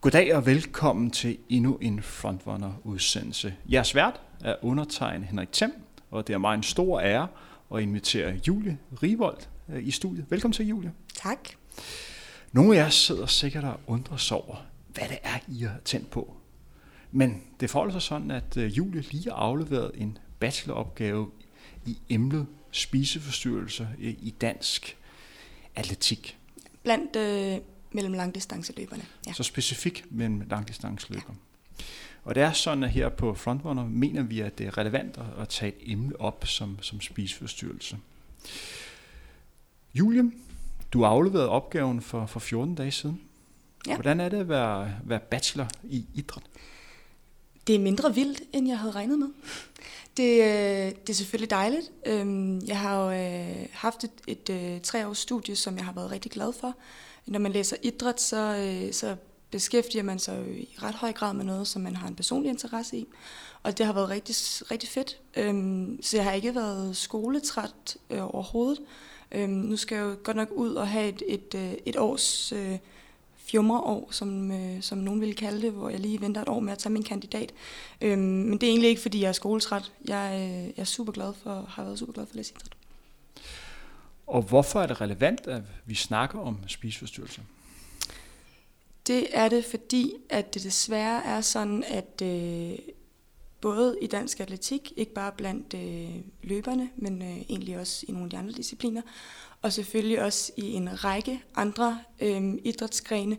Goddag og velkommen til endnu en Frontrunner-udsendelse. Jeres vært er undertegnet Henrik Thiem, og det er mig en stor ære at invitere Julie Rivold øh, i studiet. Velkommen til, Julie. Tak. Nogle af jer sidder sikkert og undrer sig over, hvad det er, I har tændt på. Men det forholder sig sådan, at øh, Julie lige har afleveret en bacheloropgave i emnet spiseforstyrrelser i dansk atletik. Blandt øh, mellem langdistanceløberne. Ja. Så specifikt mellem langdistanceløber. Ja. Og det er sådan, at her på Frontrunner mener vi, at det er relevant at tage et emne op som, som spiseforstyrrelse. Julie, du har afleveret opgaven for, for 14 dage siden. Ja. Hvordan er det at være, være bachelor i idræt? Det er mindre vildt, end jeg havde regnet med. Det, øh, det er selvfølgelig dejligt. Øhm, jeg har jo øh, haft et, et, et øh, tre års studie, som jeg har været rigtig glad for. Når man læser idræt, så, øh, så beskæftiger man sig jo i ret høj grad med noget, som man har en personlig interesse i. Og det har været rigtig, rigtig fedt. Øhm, så jeg har ikke været skoletræt øh, overhovedet. Øhm, nu skal jeg jo godt nok ud og have et, et, øh, et års fjumreår, som, øh, som nogen ville kalde det, hvor jeg lige venter et år med at tage min kandidat. Øhm, men det er egentlig ikke, fordi jeg er skoletræt. Jeg, øh, jeg er super glad for, har været super glad for at læse idræt. Og hvorfor er det relevant, at vi snakker om spiseforstyrrelser? Det er det, fordi at det desværre er sådan, at øh, både i dansk atletik, ikke bare blandt øh, løberne, men øh, egentlig også i nogle af de andre discipliner, og selvfølgelig også i en række andre øh, idrætsgrene,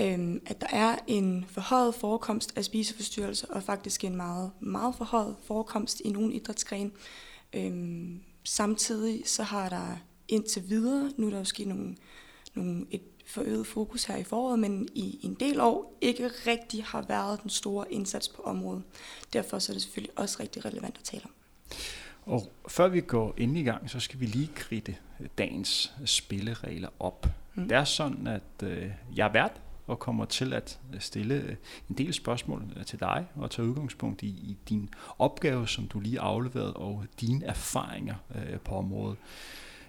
øh, at der er en forhøjet forekomst af spiseforstyrrelser, og faktisk en meget, meget forhøjet forekomst i nogle idrætsgrene. Øh, samtidig så har der indtil videre, nu er der jo sket nogle, nogle, et forøget fokus her i foråret, men i en del år ikke rigtig har været den store indsats på området. Derfor så er det selvfølgelig også rigtig relevant at tale om. Og før vi går ind i gang, så skal vi lige kridte dagens spilleregler op. Mm. Det er sådan, at øh, jeg er vært og kommer til at stille øh, en del spørgsmål øh, til dig og tage udgangspunkt i, i din opgave, som du lige afleveret, og dine erfaringer øh, på området.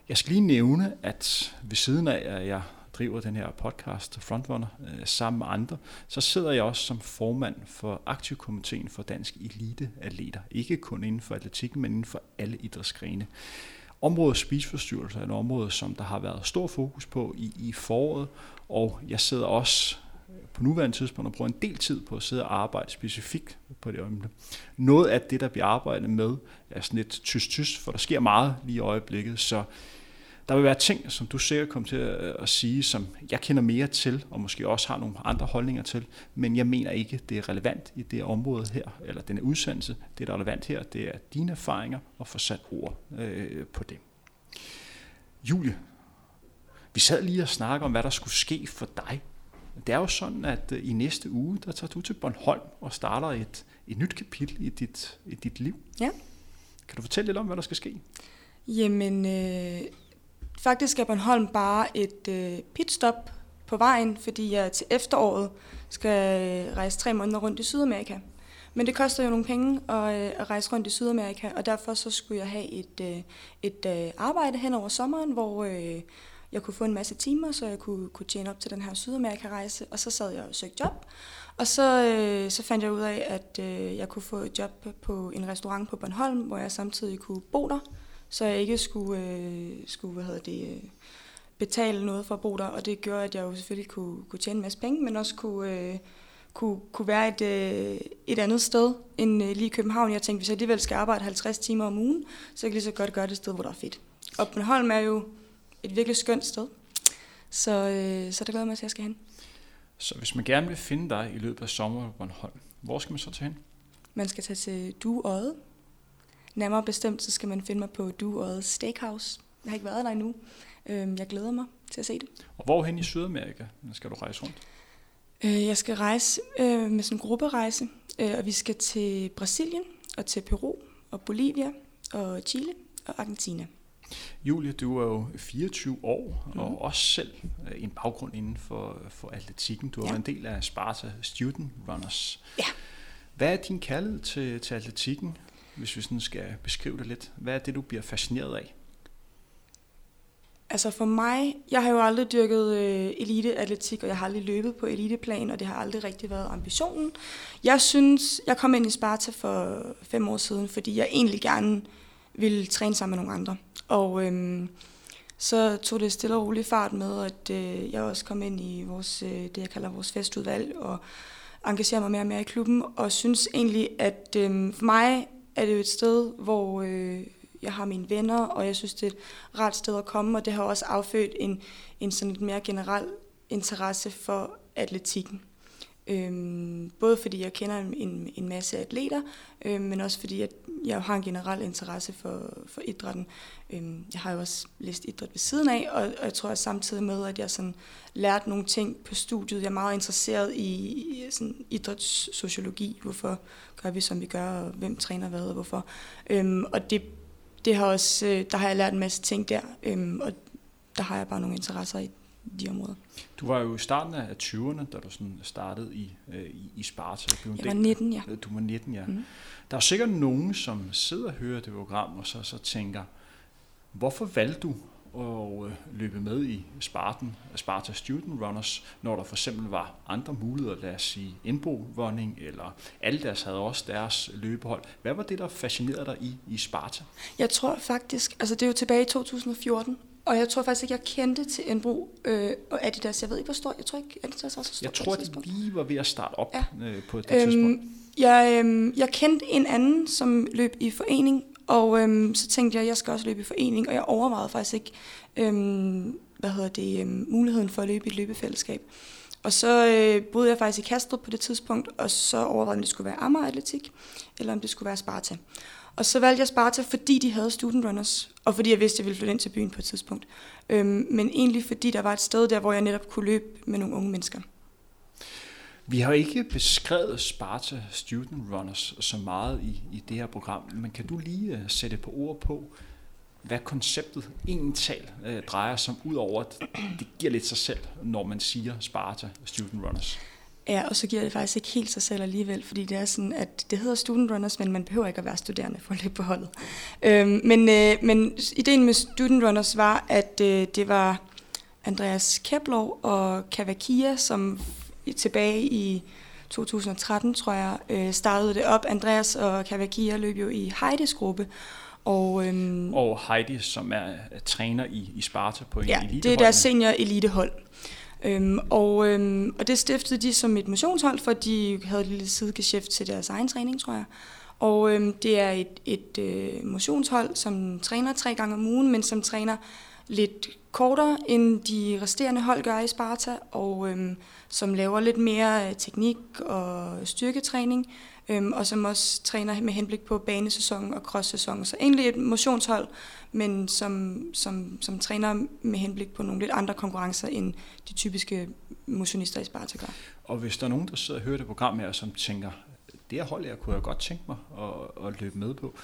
Jeg skal lige nævne, at ved siden af, at jeg driver den her podcast Frontrunner øh, sammen med andre, så sidder jeg også som formand for aktivkomiteen for Dansk Eliteatleter. Ikke kun inden for atletikken, men inden for alle idrætsgrene. Området spiseforstyrrelser er et område, som der har været stor fokus på i, i foråret, og jeg sidder også øh, på nuværende tidspunkt og bruger en del tid på at sidde og arbejde specifikt på det øjeblik. Noget af det, der bliver arbejdet med, er sådan lidt tyst-tyst, for der sker meget lige i øjeblikket, så der vil være ting, som du sikkert kommer til øh, at sige, som jeg kender mere til, og måske også har nogle andre holdninger til, men jeg mener ikke, det er relevant i det område her, eller denne udsendelse. Det, der er relevant her, det er dine erfaringer og få sat ord øh, på det. Julie, vi sad lige og snakkede om, hvad der skulle ske for dig. Det er jo sådan, at øh, i næste uge, der tager du til Bornholm og starter et, et nyt kapitel i dit, i dit liv. Ja. Kan du fortælle lidt om, hvad der skal ske? Jamen, øh, Faktisk er Bornholm bare et øh, pitstop på vejen, fordi jeg til efteråret skal øh, rejse tre måneder rundt i Sydamerika. Men det koster jo nogle penge at, øh, at rejse rundt i Sydamerika, og derfor så skulle jeg have et, øh, et øh, arbejde hen over sommeren, hvor øh, jeg kunne få en masse timer, så jeg kunne, kunne tjene op til den her Sydamerika-rejse. Og så sad jeg og søgte job, og så, øh, så fandt jeg ud af, at øh, jeg kunne få et job på en restaurant på Bornholm, hvor jeg samtidig kunne bo der så jeg ikke skulle, øh, skulle hvad hedder det, øh, betale noget for at bo der, og det gjorde, at jeg jo selvfølgelig kunne, kunne tjene en masse penge, men også kunne, øh, kunne, kunne være et, øh, et andet sted end øh, lige i København. Jeg tænkte, hvis jeg alligevel skal arbejde 50 timer om ugen, så kan jeg lige så godt gøre det sted, hvor der er fedt. Og Bornholm er jo et virkelig skønt sted, så, øh, så der glæder mig til, at jeg skal hen. Så hvis man gerne vil finde dig i løbet af sommeren på Bornholm, hvor skal man så tage hen? Man skal tage til Dueøjet, Nærmere bestemt, så skal man finde mig på Dueøjet Steakhouse. Jeg har ikke været der endnu. Øhm, jeg glæder mig til at se det. Og hvorhen i Sydamerika skal du rejse rundt? Øh, jeg skal rejse øh, med sådan en grupperejse, øh, og vi skal til Brasilien og til Peru og Bolivia og Chile og Argentina. Julie, du er jo 24 år mm. og mhm. også selv en baggrund inden for, for atletikken. Du har ja. været en del af Sparta Student Runners. Ja. Hvad er din kærlighed til, til atletikken? hvis vi sådan skal beskrive det lidt. Hvad er det, du bliver fascineret af? Altså for mig, jeg har jo aldrig dyrket øh, eliteatletik, og jeg har aldrig løbet på eliteplan, og det har aldrig rigtig været ambitionen. Jeg synes, jeg kom ind i Sparta for fem år siden, fordi jeg egentlig gerne ville træne sammen med nogle andre. Og øhm, så tog det stille og roligt fart med, at øh, jeg også kom ind i vores, øh, det, jeg kalder vores festudvalg, og engagerer mig mere og mere i klubben, og synes egentlig, at øh, for mig er det jo et sted, hvor øh, jeg har mine venner, og jeg synes, det er et rart sted at komme, og det har også affødt en, en sådan lidt mere generel interesse for atletikken. Øhm, både fordi jeg kender en, en masse atleter, øhm, men også fordi at jeg har en generel interesse for, for idrætten. Øhm, jeg har jo også læst idræt ved siden af, og, og jeg tror at samtidig med, at jeg sådan lærte nogle ting på studiet. Jeg er meget interesseret i, i sådan idrætssociologi. Hvorfor gør vi, som vi gør, og hvem træner hvad, og hvorfor. Øhm, og det, det har også, øh, der har jeg lært en masse ting der, øhm, og der har jeg bare nogle interesser i de områder. Du var jo i starten af 20'erne, da du sådan startede i, øh, i, i Sparta. Jeg var 19, ja. Du var 19, ja. Mm. Der er sikkert nogen, som sidder og hører det program, og så, så tænker, hvorfor valgte du at øh, løbe med i Spartan, Sparta Student Runners, når der for eksempel var andre muligheder, lad os sige Indbo Running, eller Aldas havde også deres løbehold. Hvad var det, der fascinerede dig i, i Sparta? Jeg tror faktisk, altså det er jo tilbage i 2014, og jeg tror faktisk ikke, jeg kendte til Enbro øh, og Adidas. Jeg ved ikke, hvor stor. Jeg tror ikke, Adidas var så stor. Jeg tror, at lige var ved at starte op ja. øh, på det øhm, tidspunkt. Jeg, øh, jeg kendte en anden, som løb i forening, og øh, så tænkte jeg, at jeg skal også løbe i forening, og jeg overvejede faktisk ikke, øh, hvad hedder det, øh, muligheden for at løbe i et løbefællesskab. Og så øh, boede jeg faktisk i Kastrup på det tidspunkt, og så overvejede om det skulle være Amager Atletik, eller om det skulle være Sparta. Og så valgte jeg Sparta, fordi de havde student runners, og fordi jeg vidste, at jeg ville flytte ind til byen på et tidspunkt. Øhm, men egentlig fordi der var et sted der, hvor jeg netop kunne løbe med nogle unge mennesker. Vi har ikke beskrevet Sparta Student Runners så meget i, i det her program, men kan du lige øh, sætte på ord på, hvad konceptet egentlig øh, drejer sig om, udover at det giver lidt sig selv, når man siger Sparta Student Runners? Ja, og så giver det faktisk ikke helt sig selv alligevel, fordi det er sådan, at det hedder student runners, men man behøver ikke at være studerende for at løbe på holdet. Øhm, men, øh, men ideen med student runners var, at øh, det var Andreas Kepler og Kavakia, som tilbage i 2013, tror jeg, øh, startede det op. Andreas og Kavakia løb jo i Heides gruppe, og, øhm, og Heidi, som er træner i, i Sparta på en ja, elitehold. det er deres senior elitehold. Øhm, og, øhm, og det stiftede de som et motionshold, for de havde et lille sidegeschæft til deres egen træning, tror jeg. Og øhm, det er et, et øh, motionshold, som træner tre gange om ugen, men som træner lidt kortere, end de resterende hold gør i Sparta, og øhm, som laver lidt mere øh, teknik og styrketræning, øhm, og som også træner med henblik på banesæsonen og crosssæson. Så egentlig et motionshold, men som, som, som træner med henblik på nogle lidt andre konkurrencer, end de typiske motionister i Sparta gør. Og hvis der er nogen, der sidder og hører det program her, som tænker, det her hold, jeg kunne jeg godt tænke mig at, at løbe med på,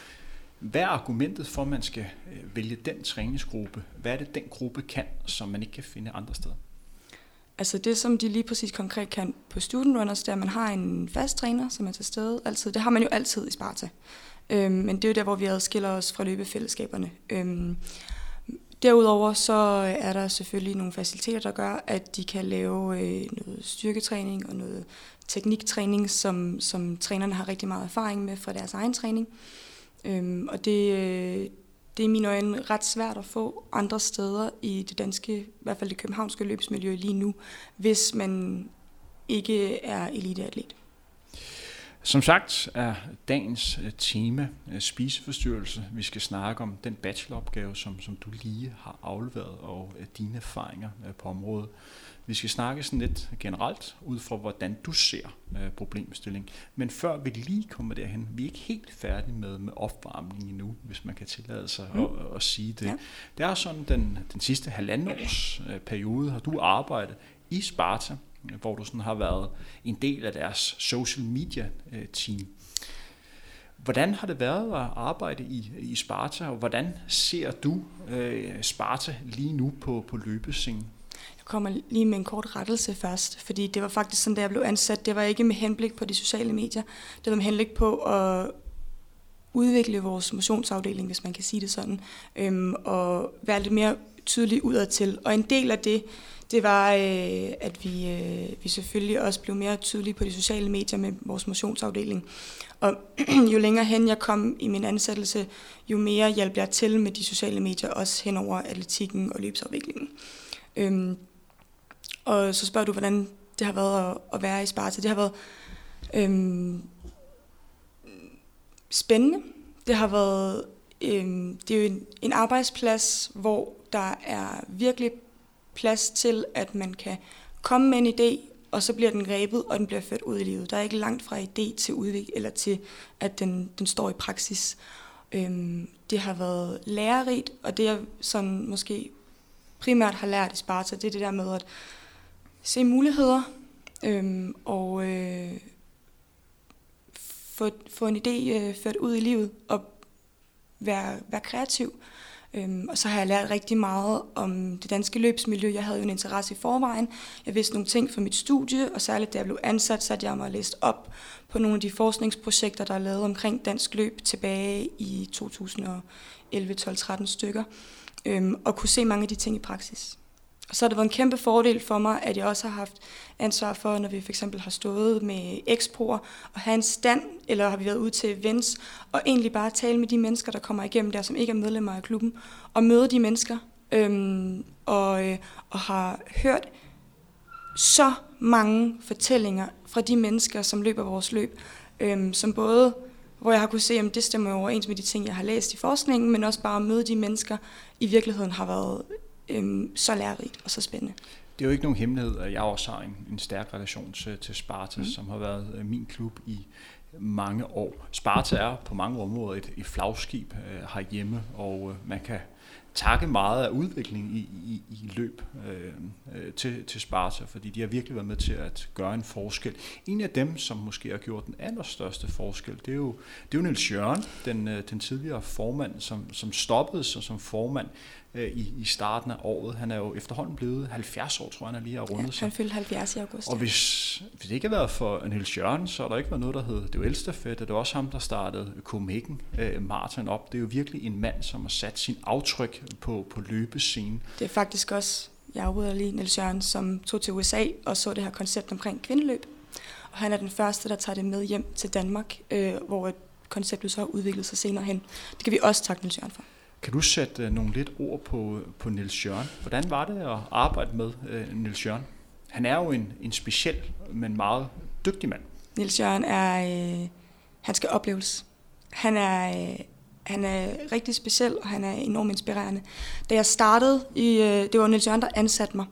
hvad er argumentet for, at man skal øh, vælge den træningsgruppe? Hvad er det, den gruppe kan, som man ikke kan finde andre steder? Altså det, som de lige præcis konkret kan på Student Runners, det er, at man har en fast træner, som er til stede altid. Det har man jo altid i Sparta. Øhm, men det er jo der, hvor vi adskiller os fra løbefællesskaberne. Øhm, derudover så øh, er der selvfølgelig nogle faciliteter, der gør, at de kan lave øh, noget styrketræning og noget tekniktræning, som, som trænerne har rigtig meget erfaring med fra deres egen træning. Øhm, og det, øh, det er i mine øjne ret svært at få andre steder i det danske, i hvert fald det københavnske løbsmiljø lige nu, hvis man ikke er eliteatlet. Som sagt er dagens øh, tema øh, spiseforstyrrelse. Vi skal snakke om den bacheloropgave, som, som du lige har afleveret, og øh, dine erfaringer på området. Vi skal snakke sådan lidt generelt ud fra, hvordan du ser øh, problemstilling. Men før vi lige kommer derhen, vi er ikke helt færdige med, med opvarmning endnu, hvis man kan tillade sig mm. at, at sige det. Ja. Det er sådan, den, den sidste halvanden års øh, periode har du arbejdet i Sparta, hvor du sådan har været en del af deres social media øh, team. Hvordan har det været at arbejde i, i Sparta, og hvordan ser du øh, Sparta lige nu på, på løbescenen? Jeg kommer lige med en kort rettelse først, fordi det var faktisk sådan, da jeg blev ansat. Det var ikke med henblik på de sociale medier. Det var med henblik på at udvikle vores motionsafdeling, hvis man kan sige det sådan, øhm, og være lidt mere tydelig udadtil. Og en del af det, det var, øh, at vi, øh, vi selvfølgelig også blev mere tydelige på de sociale medier med vores motionsafdeling. Og jo længere hen jeg kom i min ansættelse, jo mere hjalp jeg til med de sociale medier, også hen over atletikken og løbsafviklingen. Øhm, og så spørger du, hvordan det har været at, at være i Sparta. Det har været øhm, spændende. Det har været øhm, det er jo en, en arbejdsplads, hvor der er virkelig plads til, at man kan komme med en idé, og så bliver den grebet, og den bliver ført ud i livet. Der er ikke langt fra idé til udvik eller til, at den, den står i praksis. Øhm, det har været lærerigt, og det jeg sådan måske primært har lært i Sparta, det er det der med at se muligheder, øhm, og øh, få, få en idé øh, ført ud i livet, og være, være kreativ. Øhm, og så har jeg lært rigtig meget om det danske løbsmiljø. Jeg havde jo en interesse i forvejen. Jeg vidste nogle ting fra mit studie, og særligt da jeg blev ansat, så jeg mig læst op på nogle af de forskningsprojekter, der er lavet omkring dansk løb tilbage i 2011, 12, 13 stykker. Øhm, og kunne se mange af de ting i praksis. Og så har det været en kæmpe fordel for mig, at jeg også har haft ansvar for, når vi for eksempel har stået med eksproer og have en stand, eller har vi været ude til events, og egentlig bare tale med de mennesker, der kommer igennem der, som ikke er medlemmer af klubben, og møde de mennesker, øhm, og, øh, og har hørt så mange fortællinger fra de mennesker, som løber vores løb, øhm, som både hvor jeg har kunne se, om det stemmer overens med de ting, jeg har læst i forskningen, men også bare at møde de mennesker i virkeligheden har været øhm, så lærerigt og så spændende. Det er jo ikke nogen hemmelighed, at jeg også har en, en stærk relation til, til Sparta, mm. som har været øh, min klub i mange år. Sparta er på mange områder et, et flagskib øh, herhjemme, og øh, man kan takke meget af udviklingen i, i, i løb øh, øh, til, til Sparta, fordi de har virkelig været med til at gøre en forskel. En af dem, som måske har gjort den allerstørste forskel, det er jo, det er jo Niels Jørgen, den, øh, den tidligere formand, som, som stoppede sig som formand øh, i, i starten af året. Han er jo efterhånden blevet 70 år, tror jeg, han lige har rundet ja, sig. han fyldte 70 i august. Og hvis, hvis det ikke havde været for Niels Jørgen, så er der ikke været noget, der hed, det var Elstafet, det var også ham, der startede Copenhagen øh, Martin op. Det er jo virkelig en mand, som har sat sin aftryk på, på løbescenen. Det er faktisk også, jeg afbryder lige, Niels Jørgen, som tog til USA og så det her koncept omkring kvindeløb. Og han er den første, der tager det med hjem til Danmark, øh, hvor konceptet så har udviklet sig senere hen. Det kan vi også takke Niels Jørgen for. Kan du sætte øh, nogle lidt ord på, på Nils Jørgen? Hvordan var det at arbejde med uh, Nils Jørgen? Han er jo en, en speciel, men meget dygtig mand. Nils Jørgen er, øh, han skal opleves. Han er, øh, han er rigtig speciel, og han er enormt inspirerende. Da jeg startede, i, øh, det var Niels Jørgen, der ansatte mig,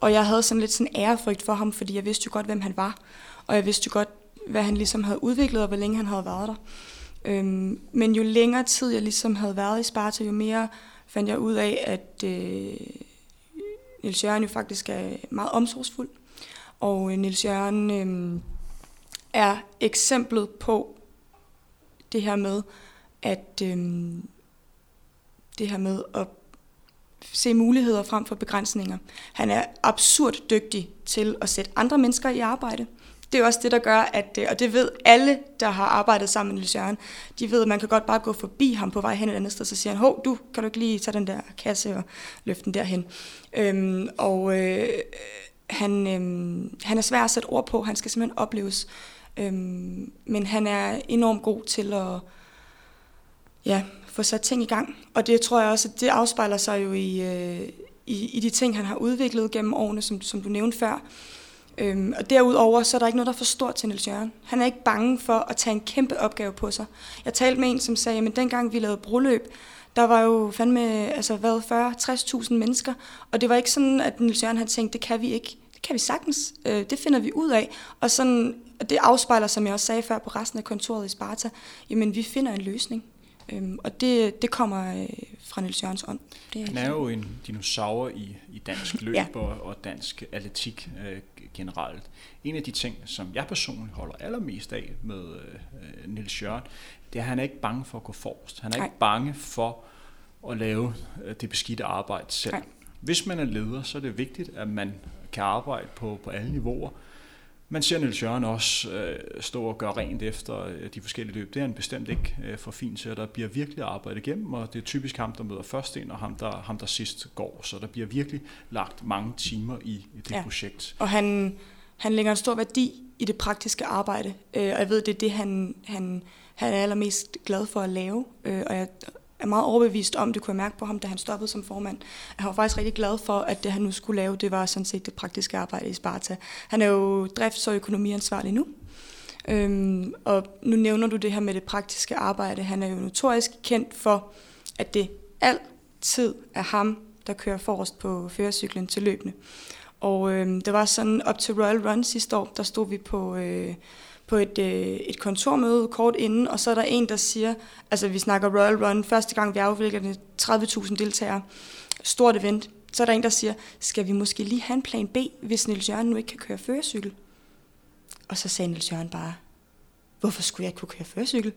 og jeg havde sådan lidt sådan ærefrygt for ham, fordi jeg vidste jo godt, hvem han var, og jeg vidste jo godt, hvad han ligesom havde udviklet, og hvor længe han havde været der. Øhm, men jo længere tid jeg ligesom havde været i Sparta, jo mere fandt jeg ud af, at øh, Niels Jørgen jo faktisk er meget omsorgsfuld. Og øh, Niels Jørgen øh, er eksemplet på det her med, at øh, det her med at se muligheder frem for begrænsninger. Han er absurd dygtig til at sætte andre mennesker i arbejde det er også det, der gør, at, øh, og det ved alle, der har arbejdet sammen med Niels Jørgen, de ved, at man kan godt bare gå forbi ham på vej hen et andet sted, så siger han, hov, du kan du ikke lige tage den der kasse og løfte den derhen. Øhm, og øh, han, øh, han er svær at sætte ord på, han skal simpelthen opleves. Øhm, men han er enormt god til at ja, få sat ting i gang. Og det tror jeg også, at det afspejler sig jo i, øh, i, i de ting, han har udviklet gennem årene, som, som du nævnte før. Øhm, og derudover, så er der ikke noget, der er for stort til Niels Jørgen. Han er ikke bange for at tage en kæmpe opgave på sig. Jeg talte med en, som sagde, at dengang vi lavede broløb, der var jo fandme, altså hvad, 40-60.000 mennesker, og det var ikke sådan, at Niels Jørgen havde tænkt, det kan vi ikke. Det kan vi sagtens. Øh, det finder vi ud af. Og sådan, det afspejler, som jeg også sagde før, på resten af kontoret i Sparta, jamen vi finder en løsning. Øhm, og det, det kommer øh, fra Niels Jørgens ånd. Det er Han er jo en dinosaur i, i dansk løb ja. og, og dansk atletik øh, generelt. En af de ting, som jeg personligt holder allermest af med øh, Niels Jørgen, det er, at han er ikke bange for at gå forrest. Han er Nej. ikke bange for at lave øh, det beskidte arbejde selv. Nej. Hvis man er leder, så er det vigtigt, at man kan arbejde på, på alle niveauer. Man ser Niels Jørgen også øh, stå og gøre rent efter øh, de forskellige løb. Det er han bestemt ikke øh, for fint til, der bliver virkelig arbejdet igennem, og det er typisk ham, der møder først ind, og ham der, ham, der sidst går. Så der bliver virkelig lagt mange timer i, i det ja. projekt. Og han, han lægger en stor værdi i det praktiske arbejde, øh, og jeg ved, det er det, han, han, han er allermest glad for at lave, øh, og jeg er meget overbevist om, det kunne jeg mærke på ham, da han stoppede som formand. Han var faktisk rigtig glad for, at det han nu skulle lave, det var sådan set det praktiske arbejde i Sparta. Han er jo drifts- og økonomiansvarlig nu, øhm, og nu nævner du det her med det praktiske arbejde. Han er jo notorisk kendt for, at det altid er ham, der kører forrest på førercyklen til løbende. Og øhm, det var sådan op til Royal Run sidste år, der stod vi på... Øh, på et, øh, et kontormøde kort inden, og så er der en, der siger, altså vi snakker Royal Run, første gang vi afvikler 30.000 deltagere, stort event, så er der en, der siger, skal vi måske lige have en plan B, hvis Niels Jørgen nu ikke kan køre førercykel? Og så sagde Niels Jørgen bare, hvorfor skulle jeg ikke kunne køre førercykel?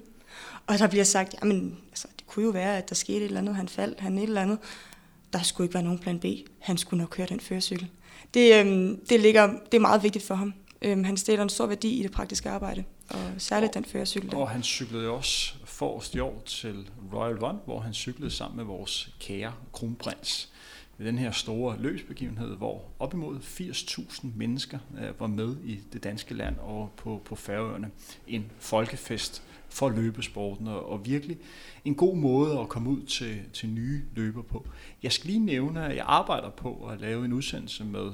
Og der bliver sagt, jamen, altså, det kunne jo være, at der skete et eller andet, han faldt, han et eller andet. Der skulle ikke være nogen plan B. Han skulle nok køre den førercykel. Det, øhm, det, ligger, det er meget vigtigt for ham. Øhm, han stiller en stor værdi i det praktiske arbejde, og særligt og, den førercykel. Og han cyklede jo også forrest i år til Royal Run, hvor han cyklede sammen med vores kære kronprins ved den her store løbsbegivenhed, hvor op imod 80.000 mennesker øh, var med i det danske land og på, på Færøerne. En folkefest for løbesporten, og, og virkelig en god måde at komme ud til, til nye løber på. Jeg skal lige nævne, at jeg arbejder på at lave en udsendelse med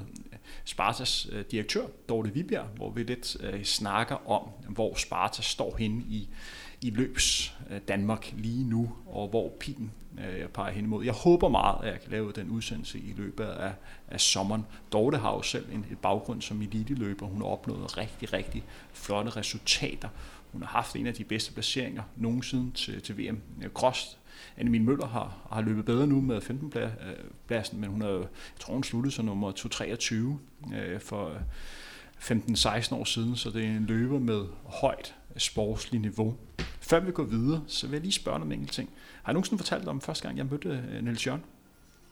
Spartas øh, direktør, Dorte Vibjerg, hvor vi lidt øh, snakker om, hvor Sparta står henne i, i løbs øh, Danmark lige nu, og hvor pilen øh, jeg peger hen imod. Jeg håber meget, at jeg kan lave den udsendelse i løbet af, af sommeren. Dorte har jo selv en, et baggrund som eliteløber. Hun har opnået rigtig, rigtig flotte resultater. Hun har haft en af de bedste placeringer nogensinde til, til VM Cross Anne Møller har, har løbet bedre nu med 15 pladsen, men hun har, jeg tror hun sluttede som nummer 223 øh, for 15-16 år siden, så det er en løber med højt sportsligt niveau. Før vi går videre, så vil jeg lige spørge om en ting. Har jeg nogensinde fortalt om første gang, jeg mødte øh, Niels Jørgen?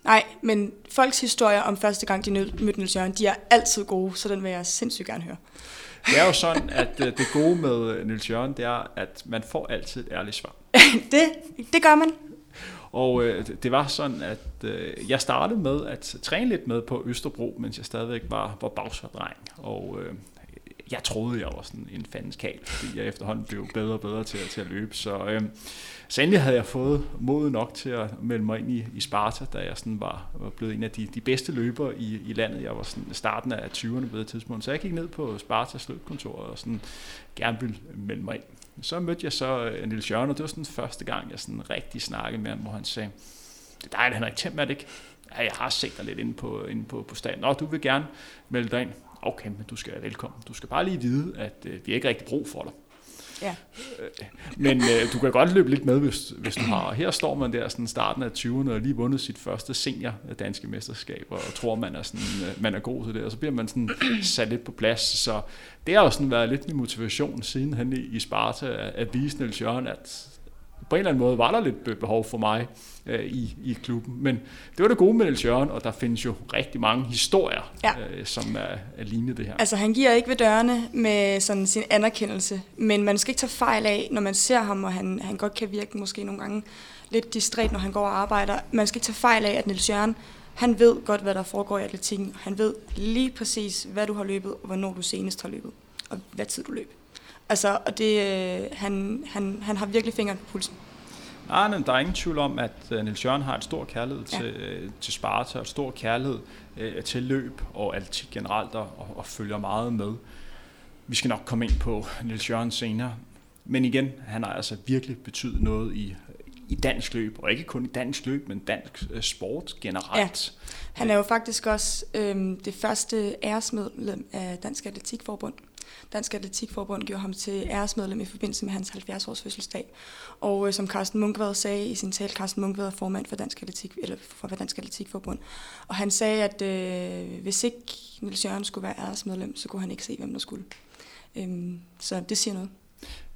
Nej, men folks historier om første gang, de mødte Niels Jørgen, de er altid gode, så den vil jeg sindssygt gerne høre. Det er jo sådan, at øh, det gode med øh, Niels Jørgen, det er, at man får altid et ærligt svar. det, det gør man. Og øh, det var sådan, at øh, jeg startede med at træne lidt med på Østerbro, mens jeg stadigvæk var, var bagsvardreng. Og øh, jeg troede, jeg var sådan en fandenskal, fordi jeg efterhånden blev bedre og bedre til, til at løbe. Så, øh, så endelig havde jeg fået mod nok til at melde mig ind i, i Sparta, da jeg sådan var, var blevet en af de, de bedste løbere i, i landet. Jeg var sådan starten af 20'erne på det tidspunkt, så jeg gik ned på Spartas løbkontor og sådan gerne ville melde mig ind. Så mødte jeg så øh, Niels Jørgen, og det var sådan første gang, jeg sådan rigtig snakkede med ham, hvor han sagde, det er dejligt, Henrik Thiem, ikke? Ja, jeg har set dig lidt inde på, inde på, på staden. Nå, du vil gerne melde dig ind. Okay, men du skal være velkommen. Du skal bare lige vide, at øh, vi har ikke rigtig brug for dig. Ja. Øh, men øh, du kan godt løbe lidt med, hvis, hvis du har. Og her står man der sådan starten af 20'erne og lige vundet sit første senior øh, danske mesterskab, og tror, man er, sådan, øh, man er god til det, og så bliver man sådan sat lidt på plads. Så det har jo sådan været lidt min motivation siden han i, i Sparta, at, at vise Niels Jørgen, at på en eller anden måde var der lidt behov for mig øh, i, i klubben. Men det var det gode med Niels Jørgen, og der findes jo rigtig mange historier, ja. øh, som er, er lignende det her. Altså han giver ikke ved dørene med sådan sin anerkendelse, men man skal ikke tage fejl af, når man ser ham, og han, han godt kan virke måske nogle gange lidt distræt, når han går og arbejder. Man skal ikke tage fejl af, at Niels Jørgen, han ved godt, hvad der foregår i atletikken. Han ved lige præcis, hvad du har løbet, og hvornår du senest har løbet, og hvad tid du løb. Altså, og det, øh, han, han, han har virkelig fingeren på pulsen. Nej, men der er ingen tvivl om, at uh, Niels Jørgen har et stor kærlighed ja. til, uh, til Sparta, og stor kærlighed uh, til løb og alt generelt, og, og følger meget med. Vi skal nok komme ind på Niels Jørgen senere. Men igen, han har altså virkelig betydet noget i, i dansk løb, og ikke kun i dansk løb, men dansk uh, sport generelt. Ja. Han er jo faktisk også øhm, det første æresmedlem af Dansk Atletikforbund. Dansk Atletikforbund gjorde ham til æresmedlem i forbindelse med hans 70-års fødselsdag. Og øh, som Carsten Munkvad sagde i sin tale, Carsten Munkvad er formand for Dansk, Atletik, eller for Dansk Atletikforbund, og han sagde, at øh, hvis ikke Niels Jørgen skulle være æresmedlem, så kunne han ikke se, hvem der skulle. Øhm, så det siger noget.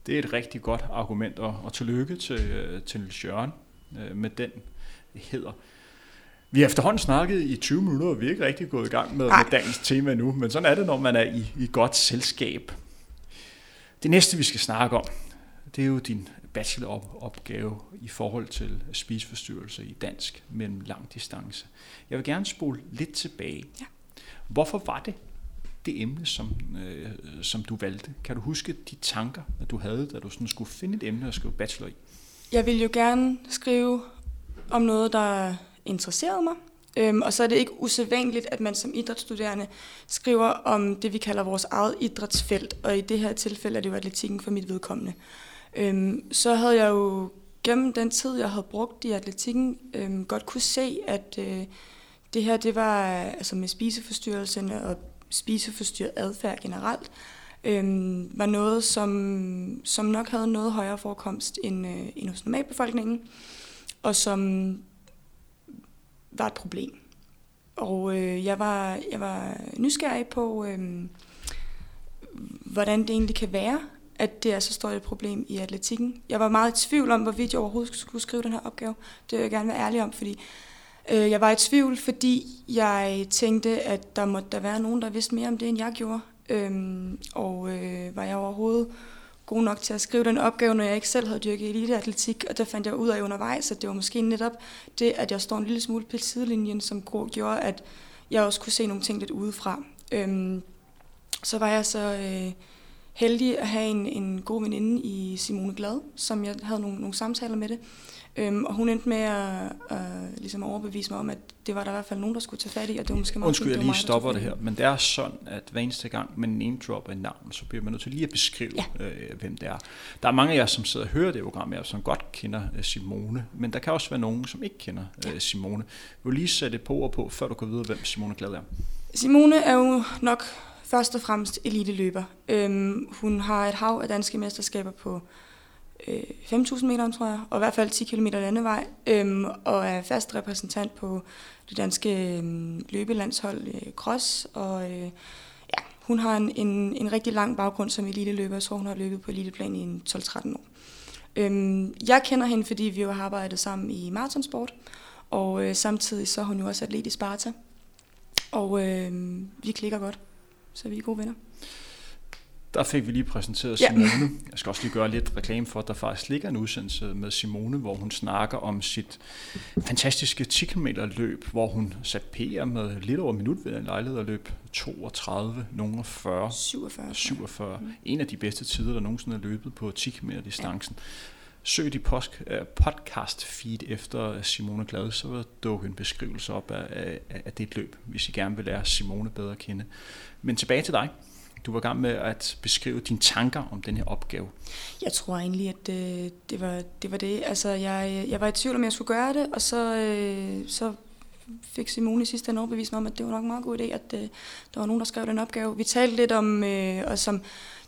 Det er et rigtig godt argument, og, og tillykke til, øh, til Niels Jørgen øh, med den hedder. Vi har efterhånden snakket i 20 minutter, og vi er ikke rigtig gået i gang med, med dagens tema nu, men sådan er det, når man er i, i godt selskab. Det næste, vi skal snakke om, det er jo din bacheloropgave i forhold til spiseforstyrrelser i dansk mellem lang distance. Jeg vil gerne spole lidt tilbage. Ja. Hvorfor var det det emne, som, øh, som du valgte? Kan du huske de tanker, at du havde, da du sådan skulle finde et emne at skrive bachelor i? Jeg ville jo gerne skrive om noget, der interesserede mig. Øhm, og så er det ikke usædvanligt, at man som idrætsstuderende skriver om det, vi kalder vores eget idrætsfelt. Og i det her tilfælde er det jo atletikken for mit vedkommende. Øhm, så havde jeg jo gennem den tid, jeg havde brugt i atletikken, øhm, godt kunne se, at øh, det her, det var altså med spiseforstyrrelserne og spiseforstyrret adfærd generelt, øhm, var noget, som, som nok havde noget højere forekomst end, øh, end hos normalbefolkningen, og som var et problem. Og øh, jeg, var, jeg var nysgerrig på, øh, hvordan det egentlig kan være, at det er så stort et problem i atletikken. Jeg var meget i tvivl om, hvorvidt jeg overhovedet skulle skrive den her opgave. Det vil jeg gerne være ærlig om, fordi øh, jeg var i tvivl, fordi jeg tænkte, at der måtte der være nogen, der vidste mere om det, end jeg gjorde. Øhm, og øh, var jeg overhovedet god nok til at skrive den opgave, når jeg ikke selv havde dyrket eliteatletik, og der fandt jeg ud af undervejs, at det var måske netop det, at jeg står en lille smule på sidelinjen, som gjorde, at jeg også kunne se nogle ting lidt udefra. Øhm, så var jeg så øh, heldig at have en, en god veninde i Simone Glad, som jeg havde nogle, nogle samtaler med det. Øhm, og hun endte med at, at ligesom overbevise mig om, at det var der i hvert fald nogen, der skulle tage fat i, og det var måske meget Undskyld, jeg lige stopper det her, men det er sådan, at hver eneste gang man name dropper en navn, så bliver man nødt til lige at beskrive, ja. øh, hvem det er. Der er mange af jer, som sidder og hører det program, jeg som godt kender uh, Simone, men der kan også være nogen, som ikke kender uh, Simone. Vil du lige sætte et på ord på, før du går videre, hvem Simone Glad er? Simone er jo nok først og fremmest eliteløber. Øhm, hun har et hav af danske mesterskaber på øh, 5.000 meter, tror jeg, og i hvert fald 10 km landevej, øhm, og er fast repræsentant på det danske øh, løbelandshold øh, cross, og øh, ja, hun har en, en, en rigtig lang baggrund som eliteløber, så hun har løbet på eliteplan i 12-13 år. Øhm, jeg kender hende, fordi vi jo har arbejdet sammen i maratonsport, og øh, samtidig så er hun jo også atlet i Sparta, og øh, vi klikker godt, så vi er gode venner der fik vi lige præsenteret Simone. Ja. Jeg skal også lige gøre lidt reklame for, at der faktisk ligger en udsendelse med Simone, hvor hun snakker om sit fantastiske 10 km løb, hvor hun satte PR med lidt over minut ved en lejlighed at løb 32, nogle 40. 47. 47. Mm. En af de bedste tider, der nogensinde er løbet på 10 km distancen. Ja. Søg de øh, podcast feed efter Simone Glad, så vil dukke en beskrivelse op af, af, af det løb, hvis I gerne vil lære Simone bedre at kende. Men tilbage til dig. Du var i gang med at beskrive dine tanker om den her opgave. Jeg tror egentlig, at det, øh, det, var, det var det. Altså, jeg, jeg var i tvivl, om jeg skulle gøre det, og så, øh, så fik Simone i sidste ende overbevist mig om, at det var nok en meget god idé, at øh, der var nogen, der skrev den opgave. Vi talte lidt om, øh, og som,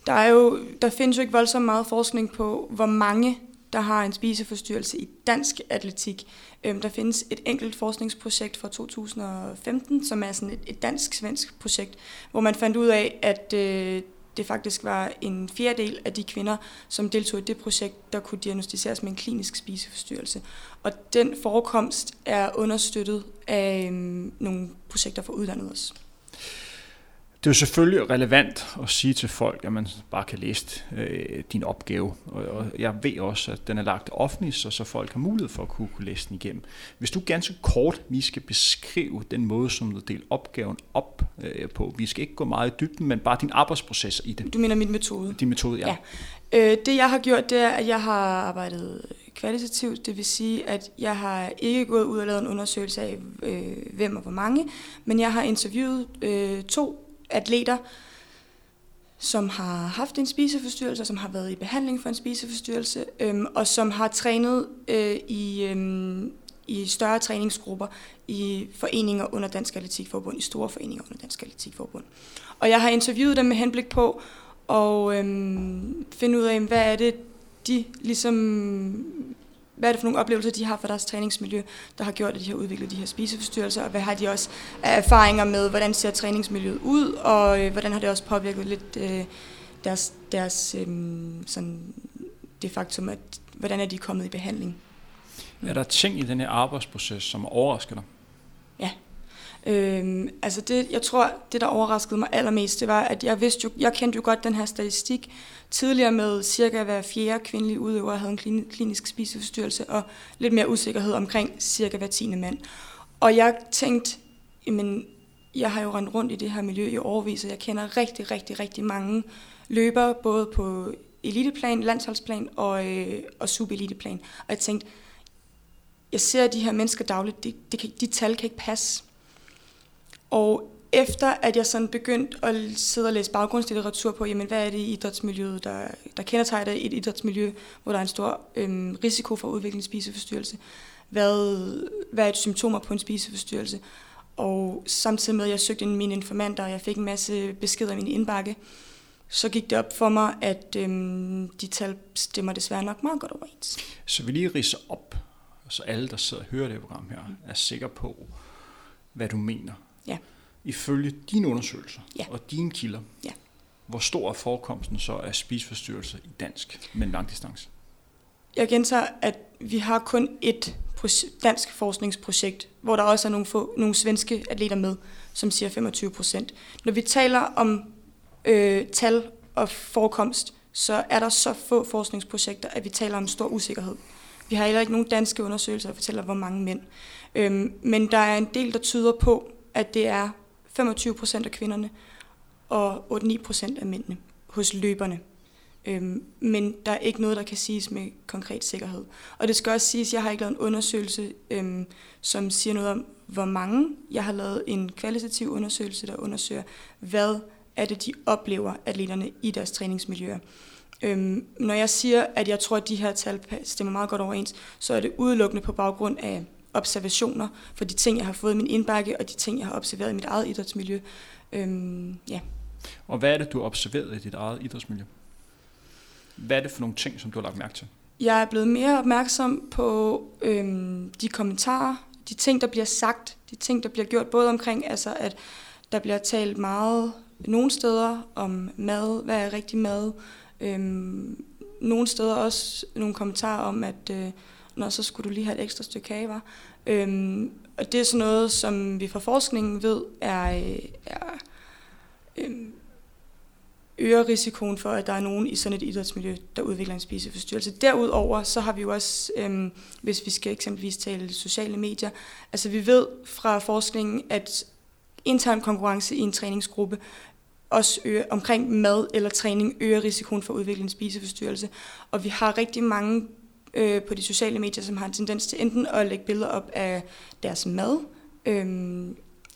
der, er jo, der findes jo ikke voldsomt meget forskning på, hvor mange der har en spiseforstyrrelse i dansk atletik. Øhm, der findes et enkelt forskningsprojekt fra 2015, som er sådan et, et dansk-svensk projekt, hvor man fandt ud af, at øh, det faktisk var en fjerdedel af de kvinder, som deltog i det projekt, der kunne diagnostiseres med en klinisk spiseforstyrrelse. Og den forekomst er understøttet af øhm, nogle projekter fra udlandet også det er jo selvfølgelig relevant at sige til folk, at man bare kan læse øh, din opgave. Og, og jeg ved også, at den er lagt offentligt, så, så folk har mulighed for at kunne, kunne læse den igennem. Hvis du ganske kort lige skal beskrive den måde, som du deler opgaven op øh, på. Vi skal ikke gå meget i dybden, men bare din arbejdsproces i det. Du mener min metode? Din metode, ja. ja. Øh, det jeg har gjort, det er, at jeg har arbejdet kvalitativt. Det vil sige, at jeg har ikke gået ud og lavet en undersøgelse af, øh, hvem og hvor mange, men jeg har interviewet øh, to atleter, som har haft en spiseforstyrrelse, som har været i behandling for en spiseforstyrrelse, øhm, og som har trænet øh, i, øhm, i større træningsgrupper i foreninger under Dansk Atletikforbund, i store foreninger under Dansk Atletikforbund. Og jeg har interviewet dem med henblik på at øhm, finde ud af, hvad er det, de ligesom hvad er det for nogle oplevelser, de har fra deres træningsmiljø, der har gjort, at de har udviklet de her spiseforstyrrelser, og hvad har de også af erfaringer med, hvordan ser træningsmiljøet ud, og øh, hvordan har det også påvirket lidt øh, deres, deres øh, sådan, det faktum, at hvordan er de kommet i behandling. Er der ting i den her arbejdsproces, som overrasker dig? Ja. Øhm, altså det, jeg tror, det der overraskede mig allermest, det var, at jeg vidste jo, jeg kendte jo godt den her statistik tidligere med cirka hver fjerde kvindelige udøver havde en klinisk spiseforstyrrelse, og lidt mere usikkerhed omkring cirka hver tiende mand. Og jeg tænkte, jamen, jeg har jo rendt rundt i det her miljø i årvis, og jeg kender rigtig, rigtig, rigtig mange løbere, både på eliteplan, landsholdsplan og, øh, og subeliteplan. Og jeg tænkte, jeg ser de her mennesker dagligt, de, de, de tal kan ikke passe. Og efter at jeg sådan begyndte at sidde og læse baggrundslitteratur på, jamen hvad er det i idrætsmiljøet, der, der kendetegner et idrætsmiljø, hvor der er en stor øhm, risiko for udvikling spiseforstyrrelse, hvad, hvad er et symptomer på en spiseforstyrrelse, og samtidig med, at jeg søgte mine informanter, og jeg fik en masse beskeder i min indbakke, så gik det op for mig, at øhm, de tal stemmer desværre nok meget godt overens. Så vi lige ridser op, så alle, der sidder og hører det program her, er sikre på, hvad du mener. Ja. Ifølge dine undersøgelser ja. og dine kilder, ja. hvor stor er forekomsten så af spiseforstyrrelser i dansk med en langdistance? Jeg gentager, at vi har kun et dansk forskningsprojekt, hvor der også er nogle, få, nogle svenske atleter med, som siger 25 procent. Når vi taler om øh, tal og forekomst, så er der så få forskningsprojekter, at vi taler om stor usikkerhed. Vi har heller ikke nogen danske undersøgelser, der fortæller, hvor mange mænd. Øhm, men der er en del, der tyder på, at det er 25 procent af kvinderne og 8-9 procent af mændene hos løberne. Øhm, men der er ikke noget, der kan siges med konkret sikkerhed. Og det skal også siges, at jeg har ikke lavet en undersøgelse, øhm, som siger noget om, hvor mange. Jeg har lavet en kvalitativ undersøgelse, der undersøger, hvad er det, de oplever atleterne i deres træningsmiljøer. Øhm, når jeg siger, at jeg tror, at de her tal stemmer meget godt overens, så er det udelukkende på baggrund af observationer for de ting, jeg har fået i min indbakke, og de ting, jeg har observeret i mit eget idrætsmiljø. Øhm, ja. Og hvad er det, du har observeret i dit eget idrætsmiljø? Hvad er det for nogle ting, som du har lagt mærke til? Jeg er blevet mere opmærksom på øhm, de kommentarer, de ting, der bliver sagt, de ting, der bliver gjort, både omkring, altså at der bliver talt meget nogle steder om mad, hvad er rigtig mad, øhm, nogle steder også nogle kommentarer om, at øh, når så skulle du lige have et ekstra stykke kage, var. Øhm, og det er sådan noget, som vi fra forskningen ved, er, øh, er øhm, øger risikoen for, at der er nogen i sådan et idrætsmiljø, der udvikler en spiseforstyrrelse. Derudover så har vi jo også, øhm, hvis vi skal eksempelvis tale sociale medier, altså vi ved fra forskningen, at intern konkurrence i en træningsgruppe også øger, omkring mad eller træning øger risikoen for at udvikle en spiseforstyrrelse. Og vi har rigtig mange øh, på de sociale medier, som har en tendens til enten at lægge billeder op af deres mad, øh,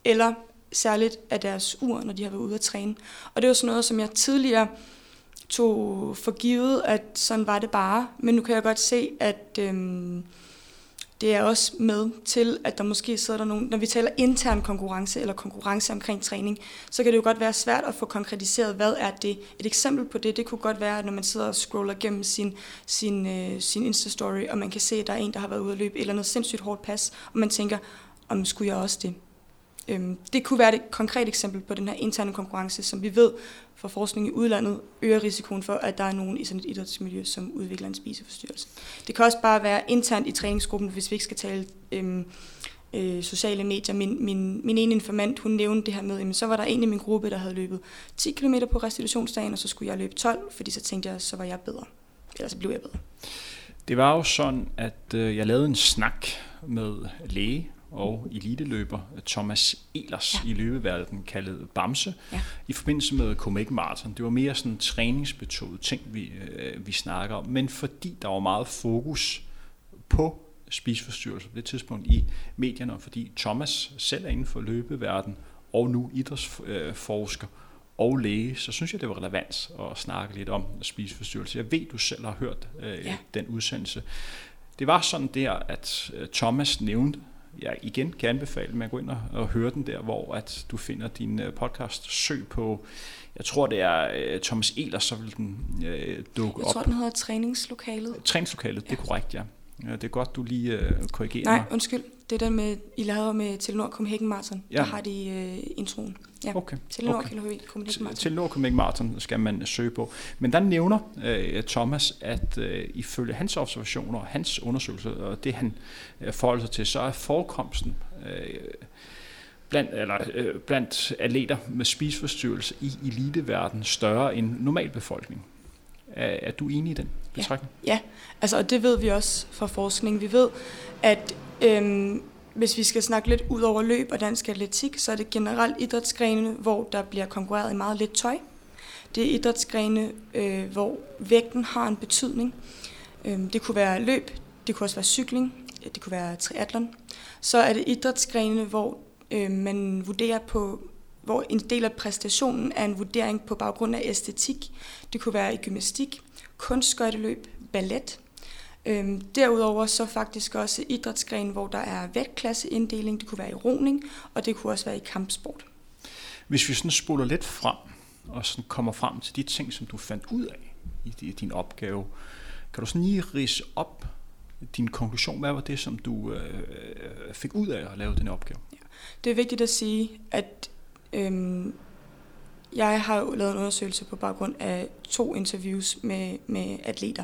eller særligt af deres ur, når de har været ude at træne. Og det var sådan noget, som jeg tidligere tog for givet, at sådan var det bare. Men nu kan jeg godt se, at øh, det er også med til, at der måske sidder der nogen, når vi taler intern konkurrence eller konkurrence omkring træning, så kan det jo godt være svært at få konkretiseret, hvad er det. Et eksempel på det, det kunne godt være, at når man sidder og scroller gennem sin, sin, øh, sin Insta-story, og man kan se, at der er en, der har været ude at løbe et eller andet sindssygt hårdt pas, og man tænker, om skulle jeg også det? Øhm, det kunne være et konkret eksempel på den her interne konkurrence, som vi ved fra forskning i udlandet øger risikoen for, at der er nogen i sådan et idrætsmiljø, som udvikler en spiseforstyrrelse. Det kan også bare være internt i træningsgruppen, hvis vi ikke skal tale øhm, øh, sociale medier. Min, min, min ene informant, hun nævnte det her med, at så var der en i min gruppe, der havde løbet 10 km på restitutionsdagen, og så skulle jeg løbe 12, fordi så tænkte jeg, så var jeg bedre. Eller så blev jeg bedre. Det var jo sådan, at øh, jeg lavede en snak med læge og eliteløber Thomas Elers ja. i løbeverdenen kaldet Bamse ja. i forbindelse med Comic Marathon. Det var mere sådan træningsbetodet ting, vi, øh, vi snakker om, men fordi der var meget fokus på spiseforstyrrelser på det tidspunkt i medierne, og fordi Thomas selv er inden for løbeverden og nu idrætsforsker og læge, så synes jeg, det var relevant at snakke lidt om spiseforstyrrelse. Jeg ved, du selv har hørt øh, ja. den udsendelse. Det var sådan der, at øh, Thomas nævnte jeg igen kan anbefale, at man går ind og, og høre den der, hvor at du finder din uh, podcast. Søg på, jeg tror det er uh, Thomas Eler, så vil den uh, dukke op. Jeg tror, den hedder Træningslokalet. Træningslokalet, ja. det er korrekt, ja. ja. Det er godt, du lige uh, korrigerer Nej, mig. undskyld. Det er den med, I lavede med Telenor Copenhagen Marathon. Ja. Der har de uh, introen. Ja. Okay. Telenor okay. Copenhagen Marathon. Telenor Copenhagen Marathon skal man søge på. Men der nævner uh, Thomas, at uh, ifølge hans observationer og hans undersøgelser, og det han uh, forholder sig til, så er forekomsten øh, blandt, eller, øh, blandt atleter med spiseforstyrrelse i eliteverdenen større end normalbefolkningen. Er, er du enig i den betragtning? Ja, ja. Altså, og det ved vi også fra forskning. Vi ved, at øhm, hvis vi skal snakke lidt ud over løb og dansk atletik, så er det generelt idrætsgrene, hvor der bliver konkurreret i meget lidt tøj. Det er idrætsgrene, øh, hvor vægten har en betydning. Øhm, det kunne være løb, det kunne også være cykling, det kunne være triathlon. Så er det idrætsgrene, hvor øh, man vurderer på, hvor en del af præstationen er en vurdering på baggrund af æstetik. Det kunne være i gymnastik, kunstskøjteløb, ballet. Øhm, derudover så faktisk også idrætsgren, hvor der er vægtklasseinddeling. Det kunne være i roning, og det kunne også være i kampsport. Hvis vi sådan spoler lidt frem, og sådan kommer frem til de ting, som du fandt ud af i din opgave, kan du sådan lige rise op din konklusion? Hvad var det, som du øh, fik ud af at lave den opgave? Ja. Det er vigtigt at sige, at øhm, jeg har jo lavet en undersøgelse på baggrund af to interviews med, med atleter.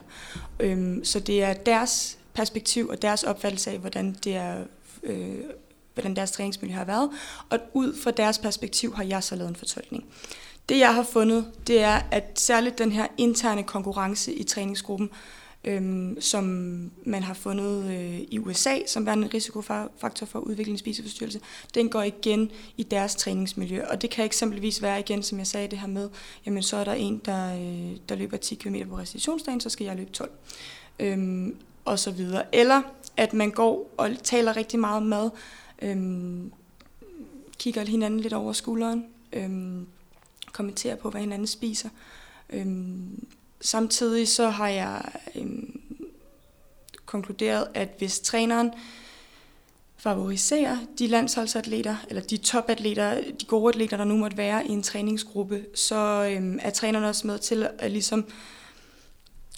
Øhm, så det er deres perspektiv og deres opfattelse af, hvordan, det er, øh, hvordan deres træningsmiljø har været. Og ud fra deres perspektiv har jeg så lavet en fortolkning. Det jeg har fundet, det er, at særligt den her interne konkurrence i træningsgruppen, øhm, som man har fundet øh, i USA som værende en risikofaktor for at udvikle en spiseforstyrrelse, den går igen i deres træningsmiljø. Og det kan eksempelvis være igen, som jeg sagde det her med, jamen så er der en, der, øh, der løber 10 km på restitutionsdagen, så skal jeg løbe 12. Øhm, og så videre. Eller at man går og taler rigtig meget mad, øhm, kigger hinanden lidt over skulderen, øhm, kommenterer på, hvad hinanden spiser. Øhm, Samtidig så har jeg øhm, konkluderet, at hvis træneren favoriserer de landsholdsatleter, eller de topatleter, de gode atleter, der nu måtte være i en træningsgruppe, så øhm, er træneren også med til at ligesom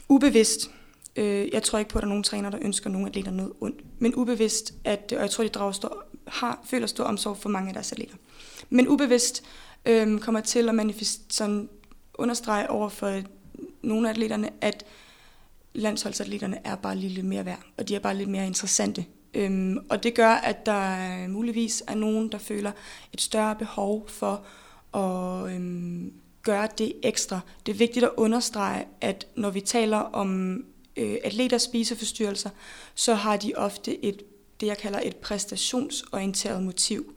ubevidst, øh, jeg tror ikke på, at der er nogen træner, der ønsker nogen atleter noget ondt, men ubevidst, at, og jeg tror, de drager stor, har, føler stor omsorg for mange af deres atleter, men ubevidst øh, kommer til at manifest, sådan, understrege over for nogle af atleterne, at landsholdsatleterne er bare lidt mere værd, og de er bare lidt mere interessante. Øhm, og det gør, at der muligvis er nogen, der føler et større behov for at øhm, gøre det ekstra. Det er vigtigt at understrege, at når vi taler om øh, atleters spiseforstyrrelser, så har de ofte et, det, jeg kalder et præstationsorienteret motiv.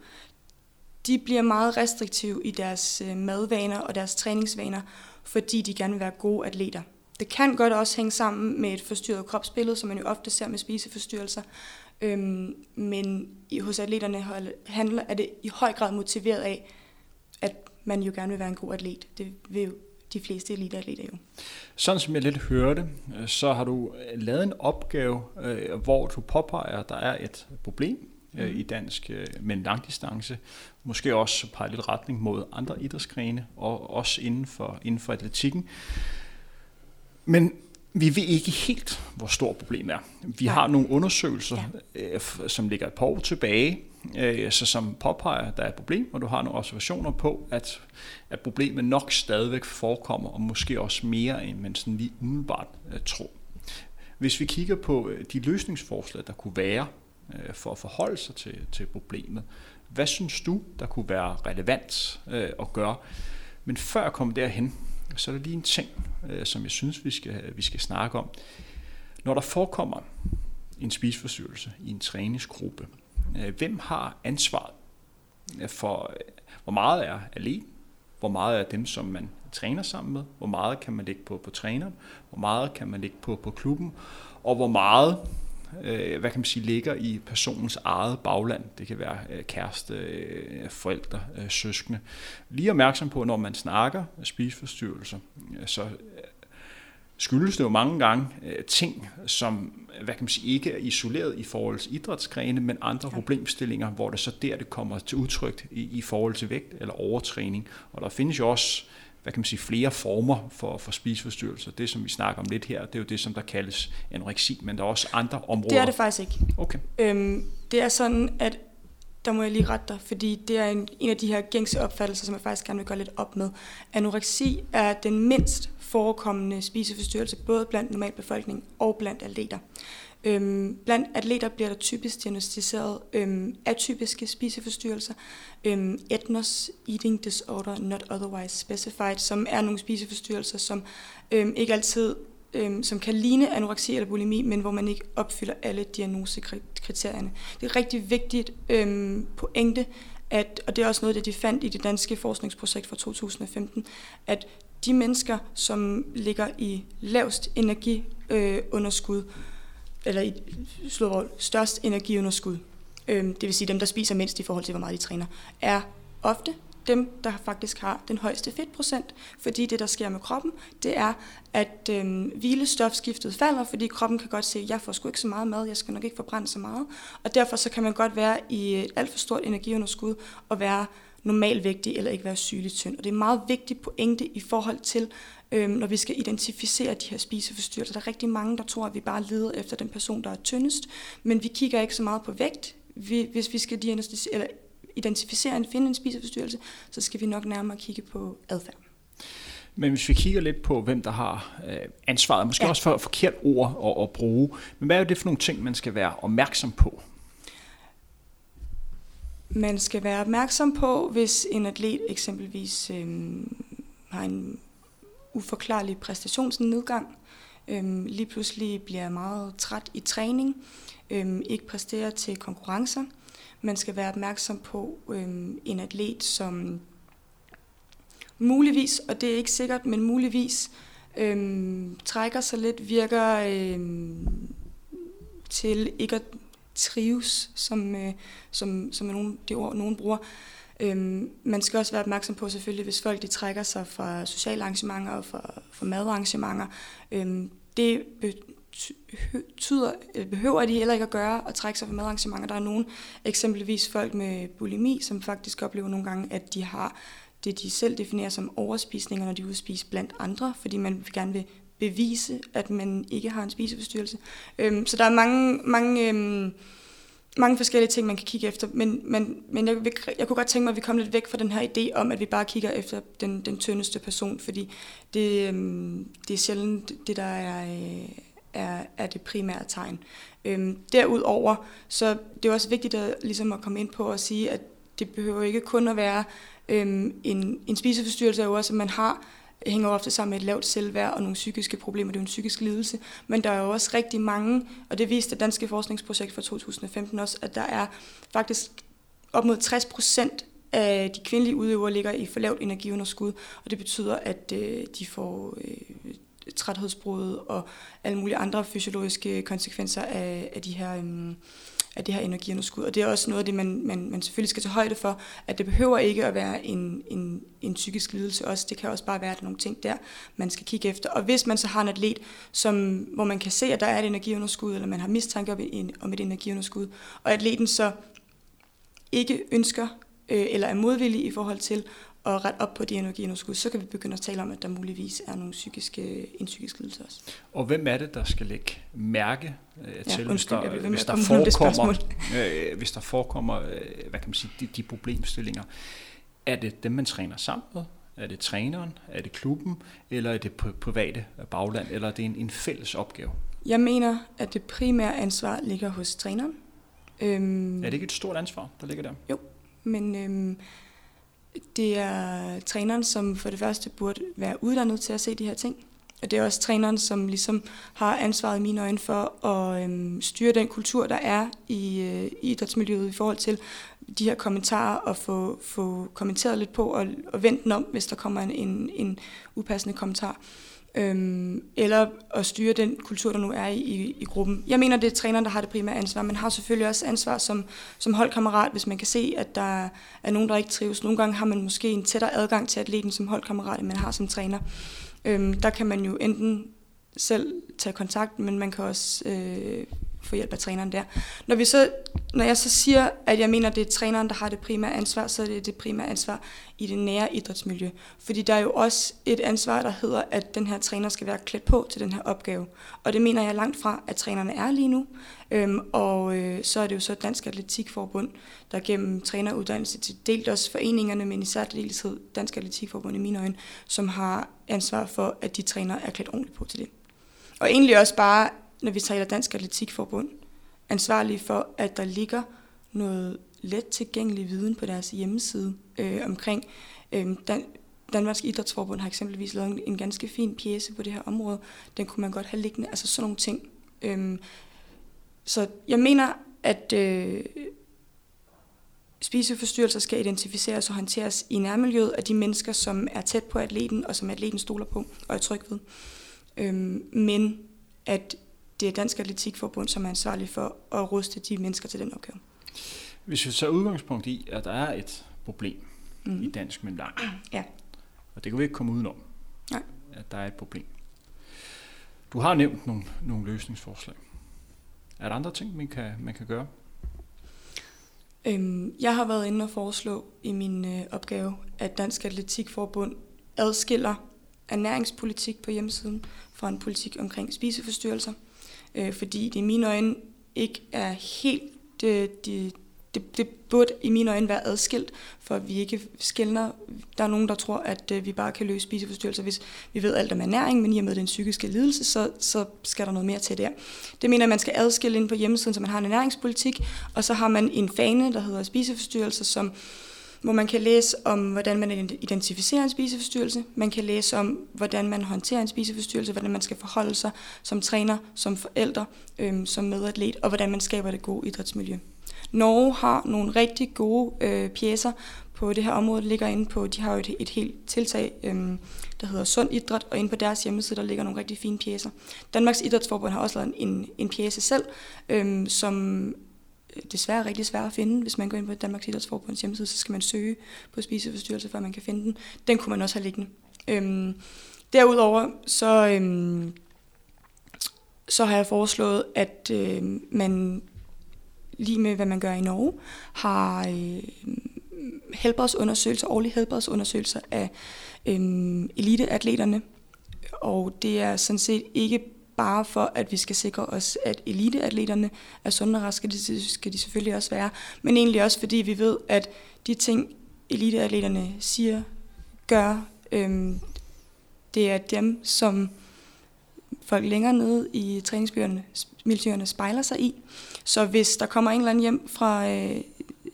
De bliver meget restriktive i deres øh, madvaner og deres træningsvaner, fordi de gerne vil være gode atleter. Det kan godt også hænge sammen med et forstyrret kropsbillede, som man jo ofte ser med spiseforstyrrelser. Øhm, men hos atleterne handler, er det i høj grad motiveret af, at man jo gerne vil være en god atlet. Det vil jo de fleste eliteatleter jo. Sådan som jeg lidt hørte, øh, så har du øh, lavet en opgave, øh, hvor du påpeger, at der er et problem øh, mm. i dansk øh, med en langdistance. Måske også pege lidt retning mod andre idrætsgrene, og også inden for, inden for atletikken. Men vi ved ikke helt, hvor stort problemet er. Vi har nogle undersøgelser, ja. øh, som ligger et par år tilbage, øh, så som påpeger, at der er et problem, og du har nogle observationer på, at, at problemet nok stadigvæk forekommer, og måske også mere, end man sådan lige umiddelbart øh, tror. Hvis vi kigger på øh, de løsningsforslag, der kunne være øh, for at forholde sig til, til problemet. Hvad synes du, der kunne være relevant øh, at gøre? Men før jeg kommer derhen, så er der lige en ting, øh, som jeg synes, vi skal, vi skal snakke om. Når der forekommer en spiseforstyrrelse i en træningsgruppe, øh, hvem har ansvaret for, øh, hvor meget er alene, hvor meget er dem, som man træner sammen med, hvor meget kan man lægge på, på træneren, hvor meget kan man lægge på, på klubben, og hvor meget øh, hvad kan man sige, ligger i personens eget bagland. Det kan være øh, kæreste, øh, forældre, øh, søskende. Lige opmærksom på, når man snakker spiseforstyrrelser, øh, så øh, skyldes det jo mange gange øh, ting, som hvad kan man sige, ikke er isoleret i forhold til idrætsgrene, men andre ja. problemstillinger, hvor det så der det kommer til udtryk i, i forhold til vægt eller overtræning. Og der findes jo også hvad kan man sige, flere former for, for spiseforstyrrelser. Det, som vi snakker om lidt her, det er jo det, som der kaldes anoreksi, men der er også andre områder. Det er det faktisk ikke. Okay. Øhm, det er sådan, at der må jeg lige rette dig, fordi det er en, en af de her gængse opfattelser, som jeg faktisk gerne vil gøre lidt op med. Anoreksi er den mindst forekommende spiseforstyrrelse, både blandt normalbefolkningen og blandt atleter. Øhm, blandt atleter bliver der typisk diagnostiseret øhm, atypiske spiseforstyrrelser, øhm, etnos eating disorder not otherwise specified, som er nogle spiseforstyrrelser, som øhm, ikke altid øhm, som kan ligne anoreksi eller bulimi, men hvor man ikke opfylder alle diagnosekriterierne. Det er rigtig vigtigt øhm, pointe, at, og det er også noget, det de fandt i det danske forskningsprojekt fra 2015, at de mennesker, som ligger i lavst energiunderskud, øh, eller i slået størst energiunderskud, øh, det vil sige dem, der spiser mindst i forhold til, hvor meget de træner, er ofte dem, der faktisk har den højeste fedtprocent, fordi det, der sker med kroppen, det er, at øh, hvilestofskiftet falder, fordi kroppen kan godt se, at jeg får sgu ikke så meget mad, jeg skal nok ikke forbrænde så meget, og derfor så kan man godt være i et alt for stort energiunderskud og være normalvægtig eller ikke være sygeligt tynd. Og det er en meget vigtig pointe i forhold til, øhm, når vi skal identificere de her spiseforstyrrelser. Der er rigtig mange, der tror, at vi bare leder efter den person, der er tyndest, men vi kigger ikke så meget på vægt. Vi, hvis vi skal eller identificere og finde en spiseforstyrrelse, så skal vi nok nærmere kigge på adfærd. Men hvis vi kigger lidt på, hvem der har øh, ansvaret, måske ja. også for forkert ord at, at bruge, men hvad er det for nogle ting, man skal være opmærksom på? Man skal være opmærksom på, hvis en atlet eksempelvis øh, har en uforklarlig præstationsnedgang, øhm, lige pludselig bliver meget træt i træning, øhm, ikke præsterer til konkurrencer. Man skal være opmærksom på øhm, en atlet, som muligvis, og det er ikke sikkert, men muligvis øhm, trækker sig lidt, virker øhm, til ikke at trives, som, øh, som, som nogen, nogle, det ord, nogen bruger. Øhm, man skal også være opmærksom på selvfølgelig, hvis folk de trækker sig fra sociale arrangementer og fra, fra madarrangementer. Øhm, det betyder, behøver de heller ikke at gøre at trække sig fra madarrangementer. Der er nogen, eksempelvis folk med bulimi, som faktisk oplever nogle gange, at de har det, de selv definerer som overspisninger, når de udspiser blandt andre, fordi man gerne vil bevise, at man ikke har en spiseforstyrrelse. Øhm, så der er mange, mange, øhm, mange forskellige ting, man kan kigge efter, men, men, men jeg, jeg kunne godt tænke mig, at vi kom lidt væk fra den her idé om, at vi bare kigger efter den, den tyndeste person, fordi det, øhm, det er sjældent det, der er, øh, er, er det primære tegn. Øhm, derudover, så det er også vigtigt at, ligesom at komme ind på og sige, at det behøver ikke kun at være øhm, en, en spiseforstyrrelse, er jo også, at man har hænger ofte sammen med et lavt selvværd og nogle psykiske problemer. Det er jo en psykisk lidelse. Men der er jo også rigtig mange, og det viste det danske forskningsprojekt fra 2015 også, at der er faktisk op mod 60 procent af de kvindelige udøvere ligger i for lavt energiunderskud, og det betyder, at øh, de får øh, træthedsbrud og alle mulige andre fysiologiske konsekvenser af, af de her øh, af det her energiunderskud. Og det er også noget af det, man, man, man selvfølgelig skal tage højde for, at det behøver ikke at være en, en, en psykisk lidelse også. Det kan også bare være, at der er nogle ting der, man skal kigge efter. Og hvis man så har en atlet, som, hvor man kan se, at der er et energiunderskud, eller man har mistanke om et, om et energiunderskud, og atleten så ikke ønsker øh, eller er modvillig i forhold til at rette op på de energiunderskud, så kan vi begynde at tale om, at der muligvis er nogle psykiske, en psykisk lidelse også. Og hvem er det, der skal lægge mærke øh, til, undskyld, hvis der, hvis der forekommer, øh, hvis der forekommer øh, hvad kan man sige, de, de problemstillinger? Er det dem, man træner sammen med? Er det træneren? Er det klubben? Eller er det private bagland? Eller er det en, en fælles opgave? Jeg mener, at det primære ansvar ligger hos træneren. Øhm, er det ikke et stort ansvar, der ligger der? Jo, men øhm, det er træneren, som for det første burde være uddannet til at se de her ting. Og det er også træneren, som ligesom har ansvaret i mine øjne for at øhm, styre den kultur, der er i, øh, i idrætsmiljøet i forhold til de her kommentarer og få, få kommenteret lidt på og, og vendt den om, hvis der kommer en, en, en upassende kommentar øhm, eller at styre den kultur, der nu er i, i, i gruppen. Jeg mener, det er træneren, der har det primære ansvar, men har selvfølgelig også ansvar som, som holdkammerat, hvis man kan se, at der er nogen, der ikke trives. Nogle gange har man måske en tættere adgang til atleten som holdkammerat, end man har som træner. Øhm, der kan man jo enten selv tage kontakt, men man kan også øh, få hjælp af træneren der. Når, vi så, når jeg så siger, at jeg mener, at det er træneren, der har det primære ansvar, så er det det primære ansvar i det nære idrætsmiljø. Fordi der er jo også et ansvar, der hedder, at den her træner skal være klædt på til den her opgave. Og det mener jeg langt fra, at trænerne er lige nu. Øhm, og øh, så er det jo så Dansk Atletikforbund, der gennem træneruddannelse til delt også foreningerne, men især deltid Dansk Atletikforbund i mine øjne, som har ansvar for, at de træner er klædt ordentligt på til det. Og egentlig også bare, når vi taler Dansk Atletikforbund, ansvarlige for, at der ligger noget let tilgængelig viden på deres hjemmeside øh, omkring øh, Dan- Danmarks Idrætsforbund har eksempelvis lavet en, en ganske fin pjæse på det her område. Den kunne man godt have liggende. Altså sådan nogle ting. Øhm, så jeg mener, at øh, spiseforstyrrelser skal identificeres og håndteres i nærmiljøet af de mennesker, som er tæt på atleten, og som atleten stoler på og er tryg ved. Øhm, men at det er Dansk Atletikforbund, som er ansvarlig for at ruste de mennesker til den opgave. Hvis vi tager udgangspunkt i, at der er et problem mm. i dansk med lang, ja. og det kan vi ikke komme udenom, Nej. at der er et problem. Du har nævnt nogle, nogle løsningsforslag. Er der andre ting, man kan, man kan gøre? Øhm, jeg har været inde og foreslå i min øh, opgave, at Dansk Atletikforbund adskiller ernæringspolitik på hjemmesiden fra en politik omkring spiseforstyrrelser, øh, fordi det i mine øjne ikke er helt øh, det, det, det, det burde i mine øjne være adskilt, for at vi ikke skældner. Der er nogen, der tror, at øh, vi bare kan løse spiseforstyrrelser, hvis vi ved alt om ernæring, men i og med den psykiske lidelse, så, så skal der noget mere til der. Det mener jeg, at man skal adskille ind på hjemmesiden, så man har en ernæringspolitik, og så har man en fane, der hedder spiseforstyrrelser, som hvor man kan læse om, hvordan man identificerer en spiseforstyrrelse. Man kan læse om, hvordan man håndterer en spiseforstyrrelse, hvordan man skal forholde sig som træner, som forældre, øhm, som medatlet, og hvordan man skaber det gode idrætsmiljø. Norge har nogle rigtig gode øh, pjæser på det her område, der ligger inde på, de har jo et, et helt tiltag, øhm, der hedder Sund Idræt, og inde på deres hjemmeside, der ligger nogle rigtig fine pjæser. Danmarks Idrætsforbund har også lavet en, en pjæse selv, øhm, som desværre er rigtig svært at finde. Hvis man går ind på Danmarks Idrætsforbunds hjemmeside, så skal man søge på spiseforstyrrelse, før man kan finde den. Den kunne man også have liggende. Øhm, derudover så, øhm, så har jeg foreslået, at øh, man lige med hvad man gør i Norge, har øh, helbredsundersøgelser, årlige helbredsundersøgelser af øh, eliteatleterne. Og det er sådan set ikke bare for, at vi skal sikre os, at eliteatleterne er sunde og raske, det skal de selvfølgelig også være, men egentlig også fordi vi ved, at de ting, eliteatleterne siger, gør, øhm, det er dem, som folk længere nede i træningsbyerne, miljøerne spejler sig i. Så hvis der kommer en eller anden hjem fra øh,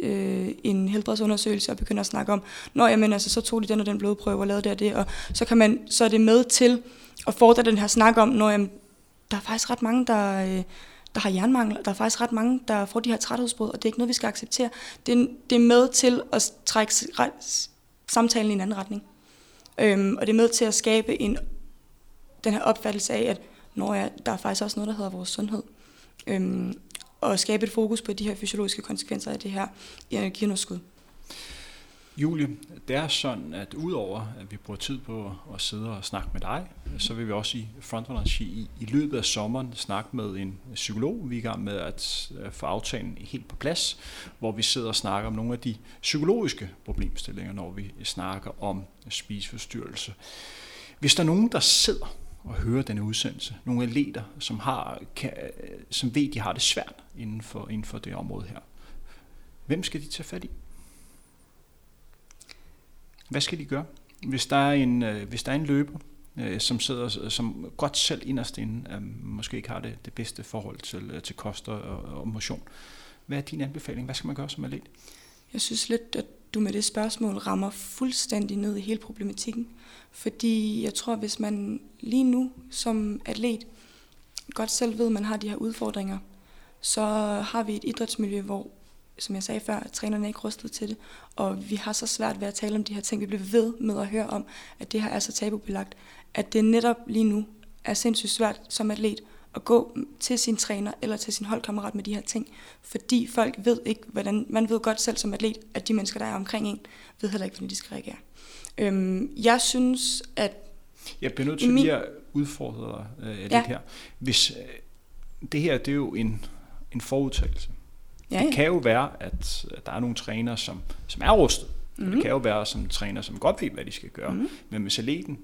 øh, en helbredsundersøgelse og begynder at snakke om, når jamen, altså, så tog de den og den blodprøve og lavede det og det, og så, kan man, så er det med til at fordre den her snak om, når jamen, der er faktisk ret mange, der, øh, der har jernmangel, der er faktisk ret mange, der får de her træthedsbrud, og det er ikke noget, vi skal acceptere. Det er, det er med til at trække samtalen i en anden retning. Øhm, og det er med til at skabe en, den her opfattelse af, at når jeg, der er faktisk også noget, der hedder vores sundhed. Øhm, og skabe et fokus på de her fysiologiske konsekvenser af det her energiunderskud. Julie, det er sådan, at udover at vi bruger tid på at sidde og snakke med dig, så vil vi også i Frontrunners i, i løbet af sommeren snakke med en psykolog. Vi er i gang med at få aftalen helt på plads, hvor vi sidder og snakker om nogle af de psykologiske problemstillinger, når vi snakker om spiseforstyrrelse. Hvis der er nogen, der sidder og hører denne udsendelse. Nogle atleter, som, har, kan, som ved, de har det svært inden for, inden for det område her. Hvem skal de tage fat i? Hvad skal de gøre? Hvis der er en, øh, hvis der er en løber, øh, som sidder som godt selv inderst inde, øh, måske ikke har det, det bedste forhold til, øh, til koster og, og motion. Hvad er din anbefaling? Hvad skal man gøre som atlet? Jeg synes lidt, at du med det spørgsmål rammer fuldstændig ned i hele problematikken. Fordi jeg tror, hvis man lige nu som atlet godt selv ved, at man har de her udfordringer, så har vi et idrætsmiljø, hvor, som jeg sagde før, at trænerne er ikke rustet til det, og vi har så svært ved at tale om de her ting. Vi bliver ved med at høre om, at det her er så tabubelagt, at det netop lige nu er sindssygt svært som atlet at gå til sin træner eller til sin holdkammerat med de her ting, fordi folk ved ikke, hvordan, man ved godt selv som atlet, at de mennesker, der er omkring en, ved heller ikke, hvordan de skal reagere. Øhm, jeg synes, at... Jeg bliver nødt til min... lige at udfordre dig øh, lidt ja. her. Hvis, øh, det her, det er jo en en forudtagelse. Ja, Det ja. kan jo være, at der er nogle trænere, som, som er rustet. Mm. Mhm. Det kan jo være som træner, som godt ved, hvad de skal gøre. Mm. Men hvis atleten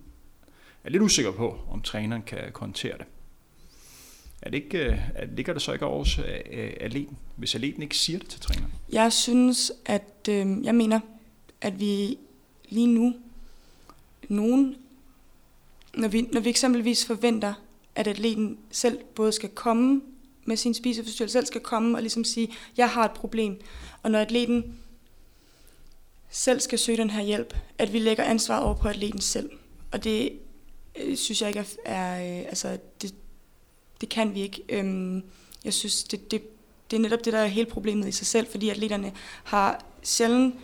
er lidt usikker på, om træneren kan håndtere det, er det ikke, øh, er- ligger det så ikke over hos, øh, øh, atleten, hvis atleten ikke siger det til træneren? Jeg synes, at øh, jeg mener, at vi lige nu, nogen, når vi, når vi eksempelvis forventer, at atleten selv både skal komme med sin spiseforstyrrelse, selv skal komme og ligesom sige, jeg har et problem. Og når atleten selv skal søge den her hjælp, at vi lægger ansvaret over på atleten selv. Og det øh, synes jeg ikke er, er øh, altså det, det kan vi ikke. Øhm, jeg synes, det, det, det er netop det, der er hele problemet i sig selv, fordi atleterne har sjældent,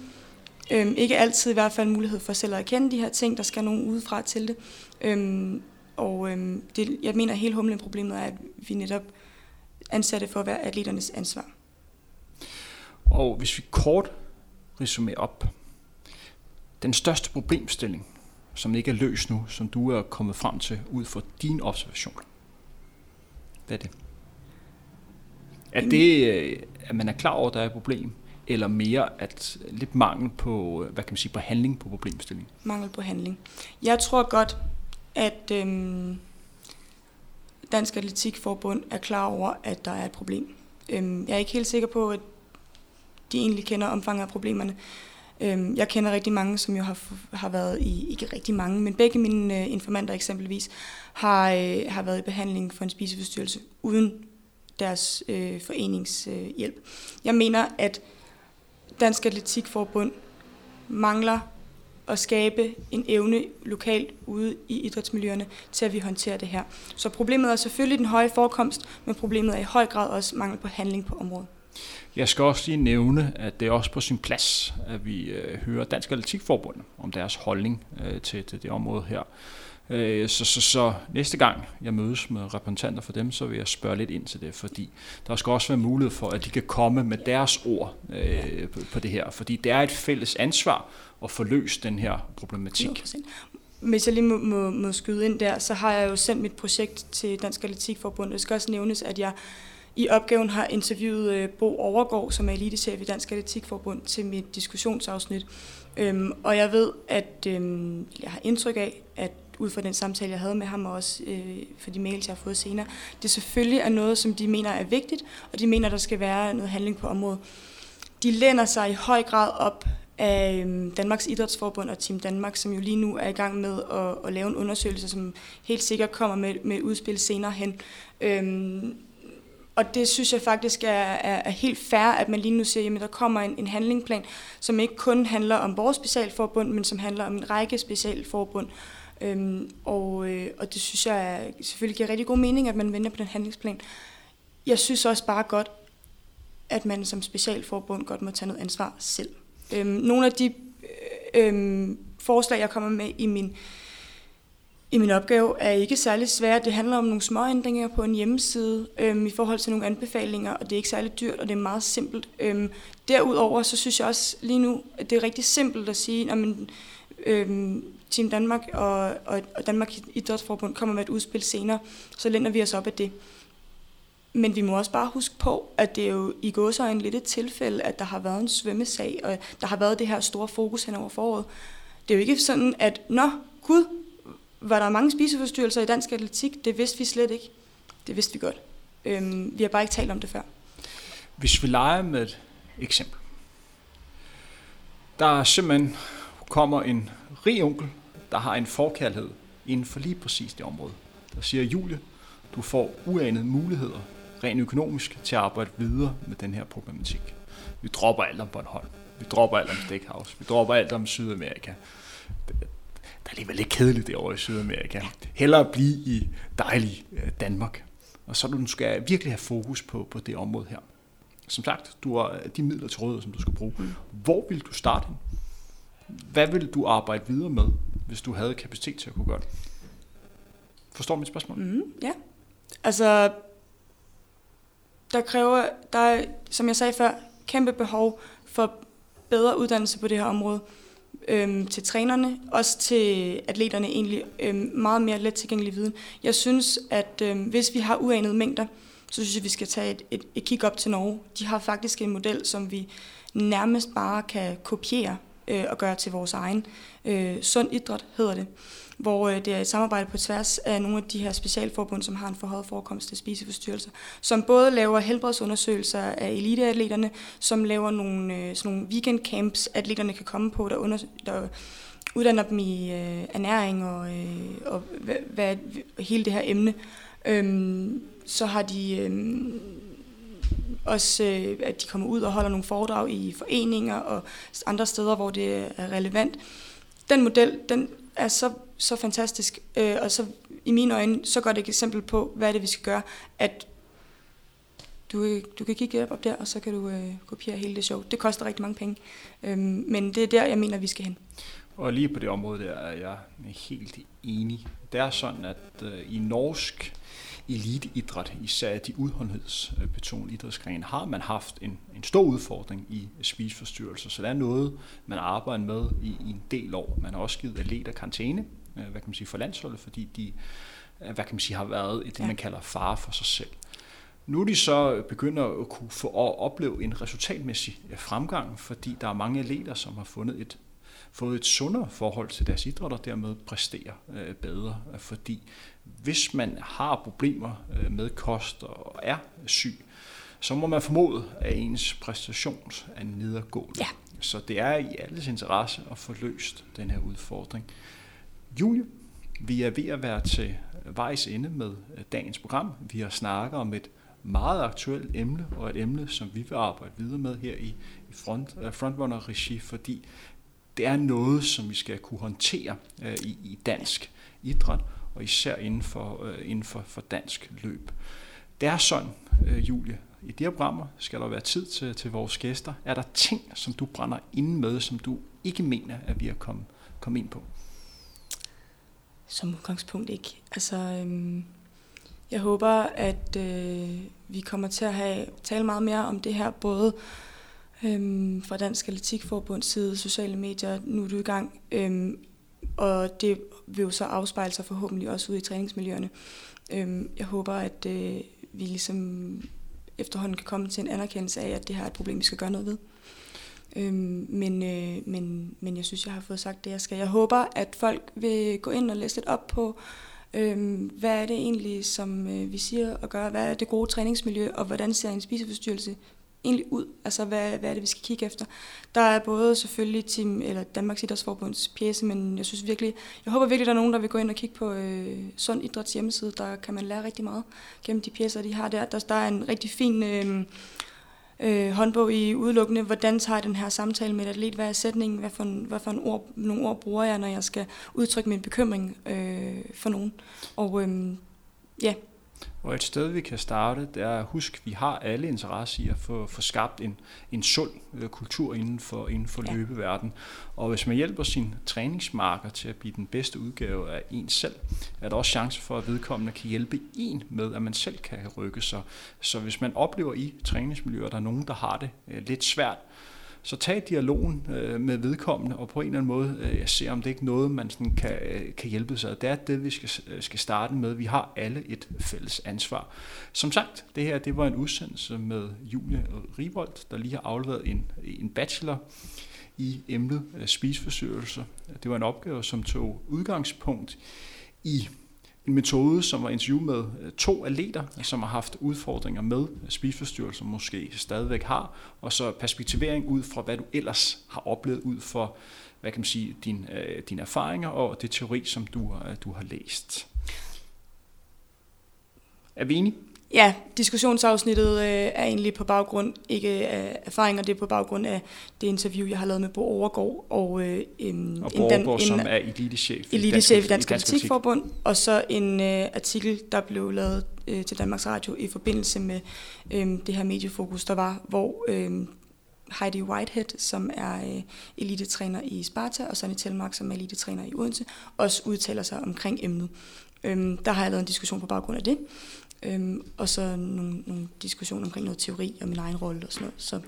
øhm, ikke altid i hvert fald mulighed for selv at erkende de her ting, der skal nogen udefra til det. Øhm, og øhm, det, jeg mener, at hele humlen problemet er, at vi netop anser det for at være atleternes ansvar. Og hvis vi kort resumerer op. Den største problemstilling, som ikke er løst nu, som du er kommet frem til ud fra din observation. Hvad er det? Er det, øh, at man er klar over, at der er et problem, eller mere at lidt mangel på, øh, hvad kan man sige, på handling på problemstillingen? Mangel på handling. Jeg tror godt, at øhm, Dansk Atletikforbund er klar over, at der er et problem. Øhm, jeg er ikke helt sikker på, at de egentlig kender omfanget af problemerne. Øhm, jeg kender rigtig mange, som jo har, har været i, ikke rigtig mange, men begge mine øh, informanter eksempelvis, har, øh, har været i behandling for en spiseforstyrrelse uden deres øh, foreningshjælp. Øh, hjælp. jeg mener, at Dansk Atletikforbund mangler at skabe en evne lokalt ude i idrætsmiljøerne til, at vi håndterer det her. Så problemet er selvfølgelig den høje forekomst, men problemet er i høj grad også mangel på handling på området. Jeg skal også lige nævne, at det er også på sin plads, at vi øh, hører Dansk Atletikforbund om deres holdning øh, til, til det område her. Øh, så, så, så næste gang jeg mødes med repræsentanter for dem, så vil jeg spørge lidt ind til det, fordi der skal også være mulighed for, at de kan komme med deres ord øh, på, på det her, fordi det er et fælles ansvar at få løst den her problematik. 100%. Hvis jeg lige må, må, må skyde ind der, så har jeg jo sendt mit projekt til Dansk Atletikforbund. Det skal også nævnes, at jeg i opgaven har interviewet øh, Bo Overgaard, som er elitechef i Dansk Atletikforbund, til mit diskussionsafsnit. Øhm, og jeg ved, at øhm, jeg har indtryk af, at ud fra den samtale, jeg havde med ham, og også øh, for de mails, jeg har fået senere, det selvfølgelig er noget, som de mener er vigtigt, og de mener, der skal være noget handling på området. De læner sig i høj grad op af øhm, Danmarks Idrætsforbund og Team Danmark, som jo lige nu er i gang med at, at lave en undersøgelse, som helt sikkert kommer med, med et udspil senere hen. Øhm, og det synes jeg faktisk er, er, er helt fair, at man lige nu siger, at der kommer en, en handlingsplan, som ikke kun handler om vores specialforbund, men som handler om en række specialforbund. Øhm, og, øh, og det synes jeg er, selvfølgelig giver rigtig god mening, at man venter på den handlingsplan. Jeg synes også bare godt, at man som specialforbund godt må tage noget ansvar selv. Øhm, nogle af de øh, øhm, forslag, jeg kommer med i min, i min opgave, er ikke særlig svære. Det handler om nogle små ændringer på en hjemmeside øhm, i forhold til nogle anbefalinger, og det er ikke særlig dyrt, og det er meget simpelt. Øhm, derudover så synes jeg også lige nu, at det er rigtig simpelt at sige, at øhm, Team Danmark og, og, og Danmark Idrætsforbund kommer med et udspil senere, så lænder vi os op af det. Men vi må også bare huske på, at det er jo i gåsøjne lidt et tilfælde, at der har været en svømmesag, og der har været det her store fokus hen over foråret. Det er jo ikke sådan, at, nå, gud, var der mange spiseforstyrrelser i dansk atletik? Det vidste vi slet ikke. Det vidste vi godt. Øhm, vi har bare ikke talt om det før. Hvis vi leger med et eksempel. Der er simpelthen kommer en rig onkel, der har en forkærlighed inden for lige præcis det område. Der siger, Julie, du får uanede muligheder, rent økonomisk, til at arbejde videre med den her problematik. Vi dropper alt om Bornholm. Vi dropper alt om Steakhouse. Vi dropper alt om Sydamerika. Der er alligevel lidt kedeligt derovre i Sydamerika. Hellere blive i dejlig Danmark. Og så du skal virkelig have fokus på, på det område her. Som sagt, du har de midler til rådighed, som du skal bruge. Hvor vil du starte hen? Hvad vil du arbejde videre med, hvis du havde kapacitet til at kunne gøre det? Forstår mit spørgsmål? Mm, ja. Altså, der kræver, der er, som jeg sagde før, kæmpe behov for bedre uddannelse på det her område. Øhm, til trænerne, også til atleterne egentlig, øhm, meget mere let tilgængelig viden. Jeg synes, at øhm, hvis vi har uanede mængder, så synes jeg, vi skal tage et, et, et kig op til Norge. De har faktisk en model, som vi nærmest bare kan kopiere øh, og gøre til vores egen. Øh, Sund Idræt hedder det hvor øh, det er et samarbejde på tværs af nogle af de her specialforbund, som har en forhøjet forekomst af spiseforstyrrelser, som både laver helbredsundersøgelser af eliteatleterne, som laver nogle, øh, sådan nogle weekendcamps, atleterne kan komme på, der, under, der uddanner dem i øh, ernæring og, øh, og hvad, hvad, hele det her emne. Øhm, så har de øh, også, øh, at de kommer ud og holder nogle foredrag i foreninger og andre steder, hvor det er relevant. Den model, den er så, så fantastisk, øh, og så i mine øjne, så godt et eksempel på, hvad er det, vi skal gøre, at du, du kan kigge op der, og så kan du øh, kopiere hele det show. Det koster rigtig mange penge, øh, men det er der, jeg mener, vi skal hen. Og lige på det område der er jeg helt enig. Det er sådan, at øh, i norsk eliteidræt, især de udholdenhedsbetonede idrætsgrene, har man haft en, en stor udfordring i spiseforstyrrelser. Så det er noget, man arbejder med i, i en del år. Man har også givet atleter karantæne, øh, hvad kan man sige, for landsholdet, fordi de øh, hvad kan man sige, har været i det, man kalder fare for sig selv. Nu er de så begynder at kunne få at opleve en resultatmæssig fremgang, fordi der er mange atleter, som har fundet et fået et sundere forhold til deres idræt og dermed præsterer øh, bedre. Fordi hvis man har problemer øh, med kost og er syg, så må man formode, at ens præstation er nedadgående. Ja. Så det er i alles interesse at få løst den her udfordring. Julie, vi er ved at være til vejs ende med øh, dagens program. Vi har snakket om et meget aktuelt emne, og et emne, som vi vil arbejde videre med her i, i front, Frontrunner-regi, fordi det er noget, som vi skal kunne håndtere øh, i, i dansk idræt, og især inden for, øh, inden for, for dansk løb. Det er sådan, øh, Julie, i de her programmer skal der være tid til, til vores gæster. Er der ting, som du brænder inde med, som du ikke mener, at vi har kommet kom ind på? Som udgangspunkt ikke. Altså, øhm, jeg håber, at øh, vi kommer til at have tale meget mere om det her, både øhm, fra Dansk Atletikforbunds side, sociale medier, nu er du i gang. Øhm, og det vil jo så afspejle sig forhåbentlig også ude i træningsmiljøerne. Øhm, jeg håber, at øh, vi ligesom efterhånden kan komme til en anerkendelse af, at det her er et problem, vi skal gøre noget ved. Øhm, men, øh, men, men jeg synes, jeg har fået sagt det, jeg skal. Jeg håber, at folk vil gå ind og læse lidt op på, øhm, hvad er det egentlig, som øh, vi siger og gør, hvad er det gode træningsmiljø, og hvordan ser en spiseforstyrrelse egentlig ud? Altså, hvad, hvad er det, vi skal kigge efter? Der er både selvfølgelig Team, eller Danmarks Idrætsforbunds pjæse, men jeg synes virkelig, jeg håber virkelig, der er nogen, der vil gå ind og kigge på øh, Sund Idræts hjemmeside. Der kan man lære rigtig meget gennem de pjæser, de har der. Der, der er en rigtig fin øh, øh, håndbog i udelukkende, hvordan tager jeg den her samtale med et atlet, hvad er sætningen, hvad for, en, hvad for en ord, nogle ord bruger jeg, når jeg skal udtrykke min bekymring øh, for nogen. Og øh, ja, og et sted, vi kan starte, det er at huske, vi har alle interesse i at få, få skabt en, en sund øh, kultur inden for, inden for ja. løbeverden. Og hvis man hjælper sin træningsmarker til at blive den bedste udgave af en selv, er der også chance for, at vedkommende kan hjælpe en med, at man selv kan rykke sig. Så hvis man oplever i træningsmiljøer, at der er nogen, der har det øh, lidt svært, så tag dialogen øh, med vedkommende, og på en eller anden måde øh, se, om det ikke er noget, man sådan kan, øh, kan hjælpe sig. Det er det, vi skal, øh, skal starte med. Vi har alle et fælles ansvar. Som sagt, det her det var en udsendelse med Julie Ribold, der lige har afleveret en, en bachelor i emnet øh, spiseforstyrrelser. Det var en opgave, som tog udgangspunkt i en metode, som var interviewet med øh, to atleter, som har haft udfordringer med øh, spiseforstyrrelser, måske stadigvæk har, og så perspektivering ud fra, hvad du ellers har oplevet ud for, hvad kan man sige, din, øh, dine erfaringer og det teori, som du, øh, du har læst. Er vi enige? Ja, diskussionsafsnittet øh, er egentlig på baggrund, ikke af erfaringer, det er på baggrund af det interview, jeg har lavet med Bo Overgaard. Og, øh, en, og Bo Overgaard, en, som er elitechef i elitechef i Dansk Atletikforbund. Og så en øh, artikel, der blev lavet øh, til Danmarks Radio i forbindelse med øh, det her mediefokus, der var, hvor øh, Heidi Whitehead, som er øh, elitetræner i Sparta, og Sonny Telmark, som er elitetræner i Odense, også udtaler sig omkring emnet. Øhm, der har jeg lavet en diskussion på baggrund af det. Øhm, og så nogle, nogle diskussioner omkring noget teori og min egen rolle og sådan noget. Så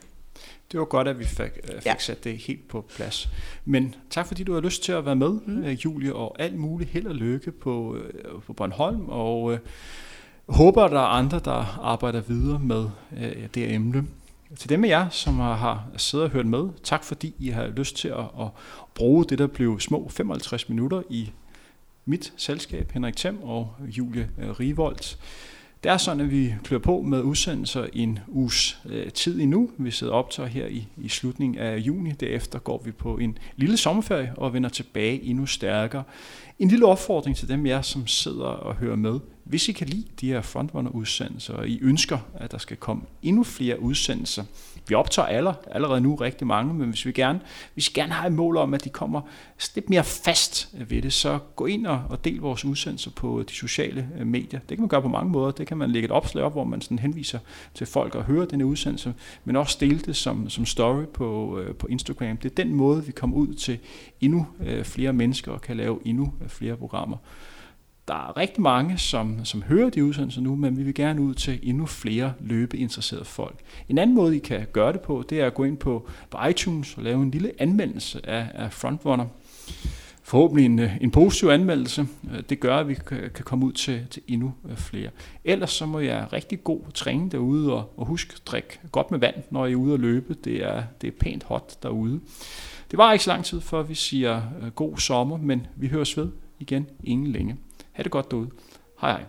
det var godt, at vi fik, øh, fik ja. sat det helt på plads. Men tak fordi du har lyst til at være med, mm. Øh, Julie, og alt muligt held og lykke på, øh, på Bornholm. Og håber, der er andre, der arbejder videre med øh, det emne. Til dem af jer, som har siddet og hørt med, tak fordi I har lyst til at, at bruge det, der blev små 55 minutter i mit selskab, Henrik Thiem og Julie Rivolt. Det er sådan, at vi klør på med udsendelser en uges øh, tid endnu. Vi sidder optager her i, i slutningen af juni. Derefter går vi på en lille sommerferie og vender tilbage endnu stærkere. En lille opfordring til dem jer, som sidder og hører med. Hvis I kan lide de her frontrunner-udsendelser, og I ønsker, at der skal komme endnu flere udsendelser, vi optager aller, allerede nu rigtig mange, men hvis vi gerne, hvis vi gerne har et mål om, at de kommer lidt mere fast ved det, så gå ind og, og del vores udsendelser på de sociale øh, medier. Det kan man gøre på mange måder. Det kan man lægge et opslag op, hvor man sådan henviser til folk og hører denne udsendelse, men også dele det som, som story på, øh, på Instagram. Det er den måde, vi kommer ud til endnu øh, flere mennesker og kan lave endnu flere programmer. Der er rigtig mange, som, som hører de udsendelser nu, men vi vil gerne ud til endnu flere løbeinteresserede folk. En anden måde, I kan gøre det på, det er at gå ind på, på iTunes og lave en lille anmeldelse af, af Frontrunner. Forhåbentlig en, en positiv anmeldelse. Øh, det gør, at vi kan komme ud til, til endnu øh, flere. Ellers så må jeg rigtig god træning derude, og, og husk at drikke godt med vand, når I er ude at løbe. Det er, det er pænt hot derude. Det var ikke så lang tid, før vi siger øh, god sommer, men vi høres ved igen inden længe. Ha' det godt derude. Hej hej.